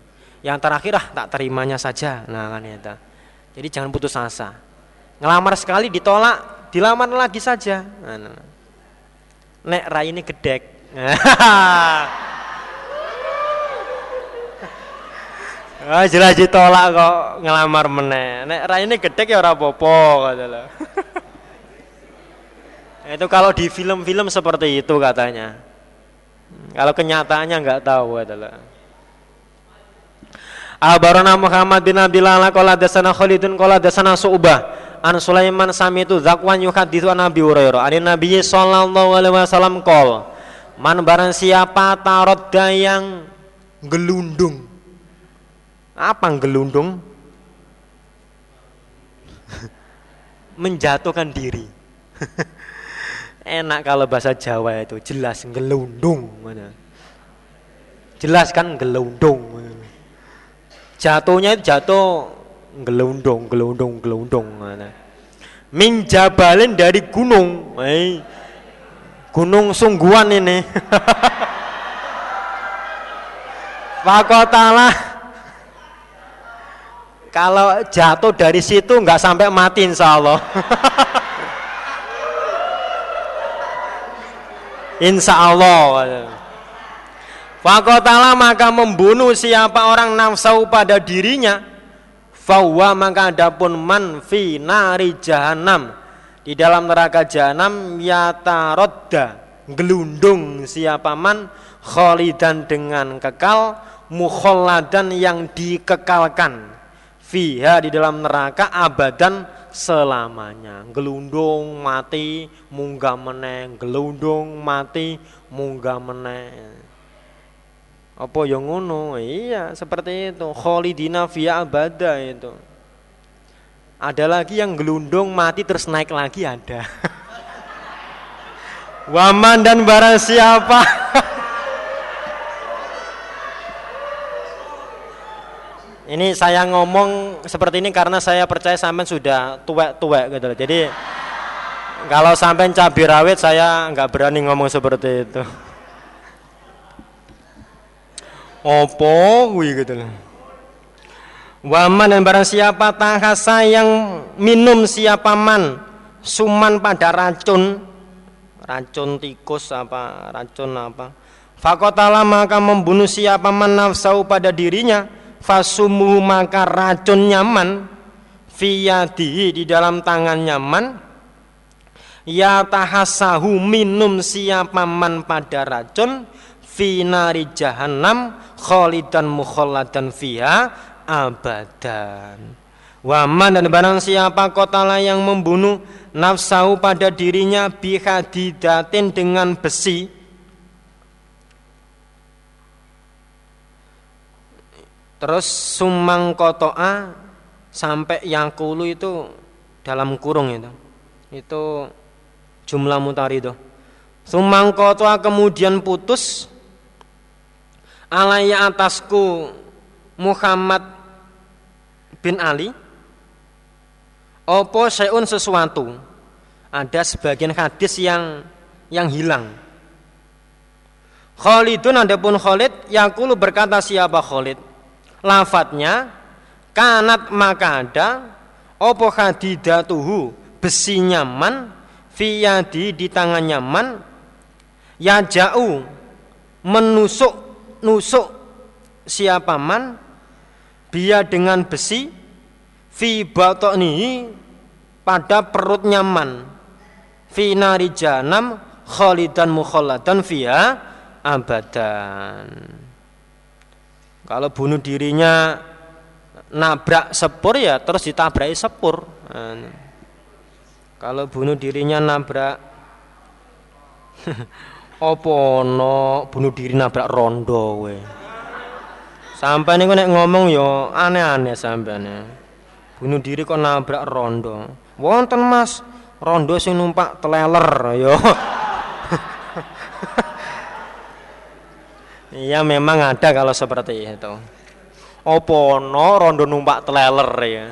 Yang terakhir ah tak terimanya saja, nah kan itu. Jadi jangan putus asa ngelamar sekali ditolak dilamar lagi saja nek rai ini gedek *laughs* Ah jelas ditolak kok ngelamar meneh. Nek rai ini gedek ya ora apa-apa *laughs* itu kalau di film-film seperti itu katanya. Kalau kenyataannya nggak tahu adalah. Abarana Muhammad bin Abdillah qala dasana Khalidun qala dasana Su'bah an Sulaiman sami itu zakwan yuhaditsu an Nabi Hurairah. An Nabi sallallahu alaihi wasallam qol man barang siapa tarodda yang gelundung apa gelundung *laughs* menjatuhkan diri. *laughs* Enak kalau bahasa Jawa itu jelas gelundung mana? Jelas kan gelundung jatuhnya itu jatuh gelundung gelundung gelundung min jabalin dari gunung eh, gunung sungguhan ini. *laughs* Fakotalah kalau jatuh dari situ nggak sampai mati insya Allah. *laughs* Insya Allah. Fakotala maka membunuh siapa orang nafsu pada dirinya Fawa maka adapun man fi nari jahanam Di dalam neraka jahanam Yatarodda Gelundung siapa man Kholidan dengan kekal Mukholladan yang dikekalkan. Fiha di dalam neraka abadan selamanya. Gelundung mati munggah meneng Gelundung mati munggah meneng apa yang ngono? Iya, seperti itu. Khalidina fiya abada itu. Ada lagi yang gelundung mati terus naik lagi ada. *laughs* Waman dan barang siapa *laughs* Ini saya ngomong seperti ini karena saya percaya sampean sudah tuwek-tuwek gitu Jadi kalau sampean cabai rawit saya nggak berani ngomong seperti itu. Opo kuwi gitu loh. Waman dan barang siapa tahasa yang minum siapa man suman pada racun. Racun tikus apa racun apa. Fakotala maka membunuh siapa man nafsau pada dirinya fasumu maka racun nyaman. Fiyadihi di dalam tangan nyaman. Ya tahasahu minum siapa man pada racun finari jahannam khalidan mukhalladan fiha abadan Waman dan barang siapa kotala yang membunuh nafsahu pada dirinya bihadidatin dengan besi Terus sumang kotoa sampai yang kulu itu dalam kurung itu. Itu jumlah mutari itu. Sumang kotoa kemudian putus alaya atasku Muhammad bin Ali opo seun sesuatu? Ada sebagian hadis yang yang hilang. Khalidun adapun Khalid yakulu berkata siapa Khalid? Lafadznya kanat maka ada opo hadidatuhu besi nyaman fiyadi di tangan nyaman ya jauh menusuk nusuk siapa man dia dengan besi fi batonihi pada perut nyaman fi nari janam khalidan mukhalladan fiha abadan. Kalau bunuh dirinya nabrak sepur ya terus ditabrak sepur. Kalau bunuh dirinya nabrak *laughs* Apa no bunuh diri nabrak rondo we. Sampai nih nek ngomong yo aneh-aneh sampai nih. Bunuh diri kok nabrak rondo. Wonten Mas, rondo sing numpak teleler yo. *laughs* Iya memang ada kalau seperti itu. Opo no rondo numpak teleler ya.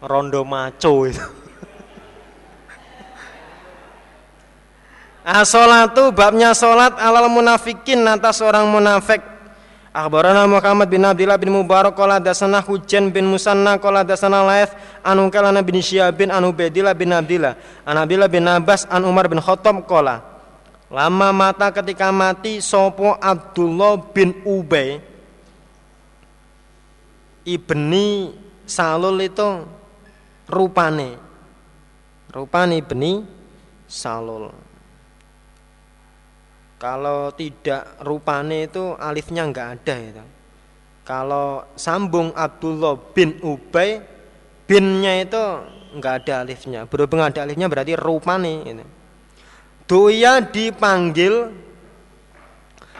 Rondo maco itu. As-salatu babnya salat alal munafikin atas orang munafik. Akhbarana Muhammad bin Abdullah bin Mubarak qala dasana Hujan bin Musanna qala dasana Laith anu kalana bin Syihab bin Ubaidillah bin Abdillah an Abdillah bin Abbas an Umar bin Khattab qala Lama mata ketika mati sopo Abdullah bin Ubay ibni Salul itu rupane rupane ibni Salul kalau tidak rupane itu alifnya enggak ada itu. Kalau sambung Abdullah bin Ubay, binnya itu enggak ada alifnya. Berhubung ada alifnya berarti rupane gitu. Doya dipanggil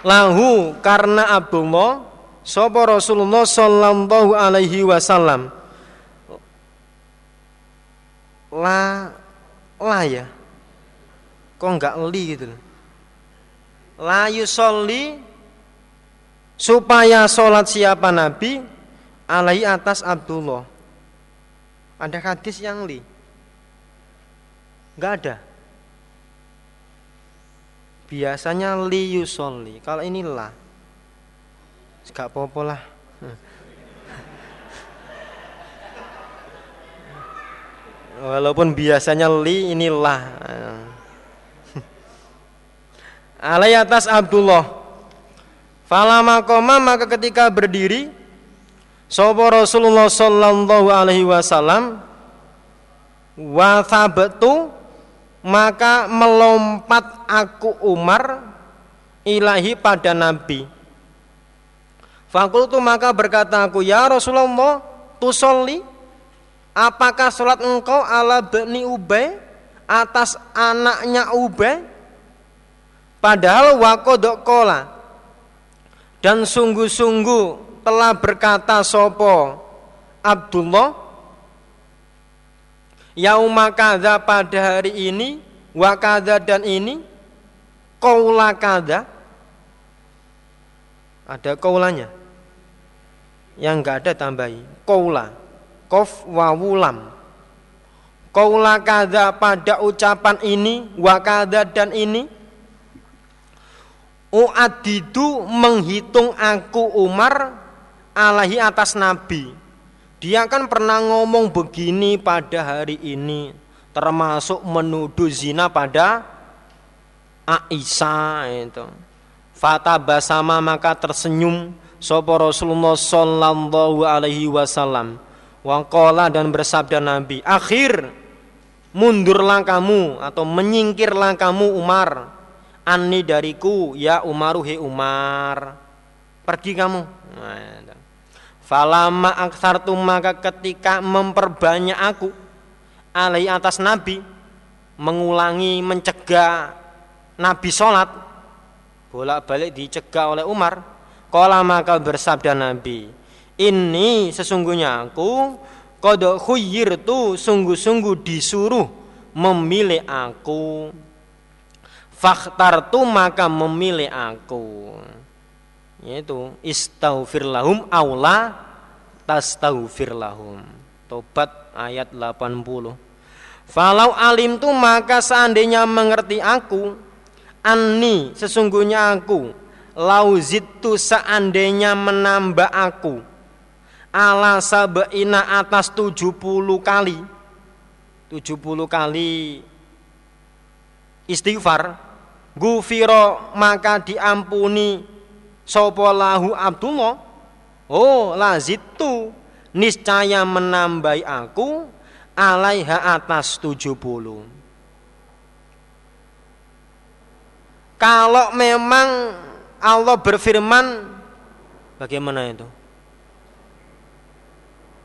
lahu karena Abdullah sapa Rasulullah sallallahu alaihi wasallam. La la ya. Kok enggak li gitu loh. La yusolli supaya sholat siapa Nabi alaihi atas Abdullah. Ada hadis yang li? Enggak ada. Biasanya li yusolli. Kalau ini la. Enggak apa-apa lah. *laughs* Walaupun biasanya li inilah. Alai atas Abdullah. Falama koma maka ketika berdiri Sopo Rasulullah sallallahu alaihi wasallam wa thabatu maka melompat aku Umar ilahi pada Nabi. Fakultu maka berkata aku ya Rasulullah tusolli apakah sholat engkau ala bani Ubay atas anaknya Ubay Padahal wakodok kola dan sungguh-sungguh telah berkata sopo? Abdullah Yaumakada pada hari ini Wakada dan ini Kaula kada Ada kaulanya Yang enggak ada tambahi. Kaula Kof wawulam Kaula kada pada ucapan ini Wakada dan ini Uadidu menghitung aku Umar alahi atas Nabi. Dia kan pernah ngomong begini pada hari ini, termasuk menuduh zina pada Aisyah itu. Fata basama maka tersenyum sopo Rasulullah sallallahu alaihi wasallam. Waqala dan bersabda Nabi, akhir mundurlah kamu atau menyingkirlah kamu Umar Ani dariku ya Umaru he Umar. Pergi kamu. Falama aksartu maka ketika memperbanyak aku alai atas Nabi mengulangi mencegah Nabi sholat bolak-balik dicegah oleh Umar Kala maka bersabda Nabi ini sesungguhnya aku kodok khuyir tu sungguh-sungguh disuruh memilih aku Fakhtartu maka memilih aku. Yaitu istaghfir lahum aula tastaghfir lahum tobat ayat 80 Falau alim tu maka seandainya mengerti aku Anni sesungguhnya aku Lauzitu seandainya menambah aku Ala sabaina atas 70 kali 70 kali istighfar gufiro maka diampuni. Sopo lahu Abdullah? Oh lazitu niscaya menambahi aku alaiha atas 70 kalau memang Allah berfirman bagaimana itu?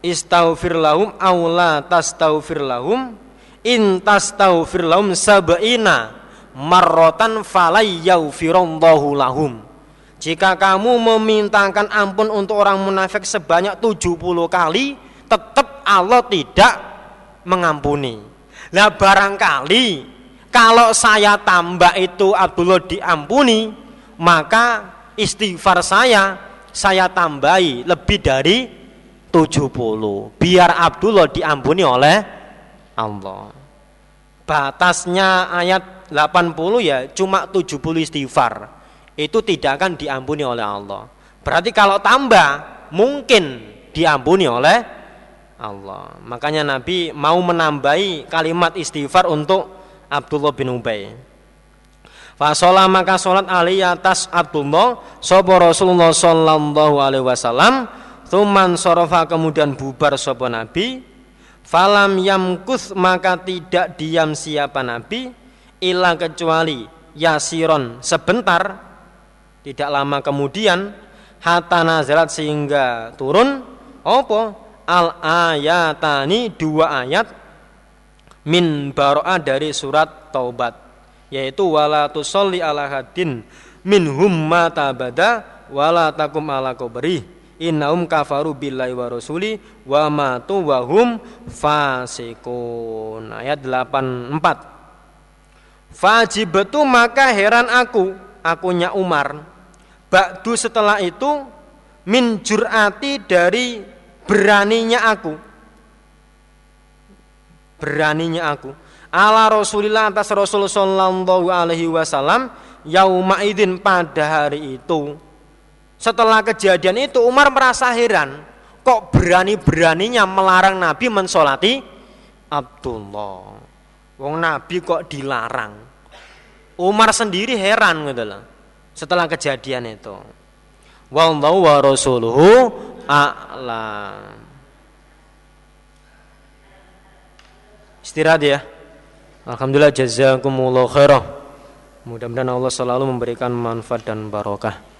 Istaghfir lahum aula tastaghfir lahum in tastaghfir lahum sab'ina marrotan falai yaufirallahu lahum. Jika kamu memintakan ampun untuk orang munafik sebanyak 70 kali tetap Allah tidak mengampuni. Nah barangkali kalau saya tambah itu Abdullah diampuni maka istighfar saya saya tambahi lebih dari 70 biar Abdullah diampuni oleh Allah batasnya ayat 80 ya cuma 70 istighfar. Itu tidak akan diampuni oleh Allah. Berarti kalau tambah mungkin diampuni oleh Allah. Makanya Nabi mau menambahi kalimat istighfar untuk Abdullah bin Ubay. Fasolah maka sholat ali atas Abdullah Sopo Rasulullah Sallallahu alaihi wasallam Tuman sorofa kemudian bubar sopo Nabi Falam yamkus maka tidak diam siapa Nabi ilah kecuali yasiron. Sebentar tidak lama kemudian hatta nazalat sehingga turun apa? Al ayatani dua ayat min baro'ah dari surat taubat yaitu wala tusolli ala hadin minhum mata bada wala takum ala kubri innahum kafaru billahi wa rasuli wa matu wa hum fasikun ayat 84 Fajibatu maka heran aku akunya Umar. Ba'du setelah itu min jur'ati dari beraninya aku. Beraninya aku. Ala Rasulillah atas Rasul sallallahu alaihi wasallam yauma idin pada hari itu setelah kejadian itu Umar merasa heran kok berani-beraninya melarang Nabi mensolati Abdullah. Wong Nabi kok dilarang? Umar sendiri heran gitu loh setelah kejadian itu. Wallahu wa rasuluhu a'lam. Istirahat ya. Alhamdulillah jazakumullah khairah Mudah-mudahan Allah selalu memberikan manfaat dan barokah.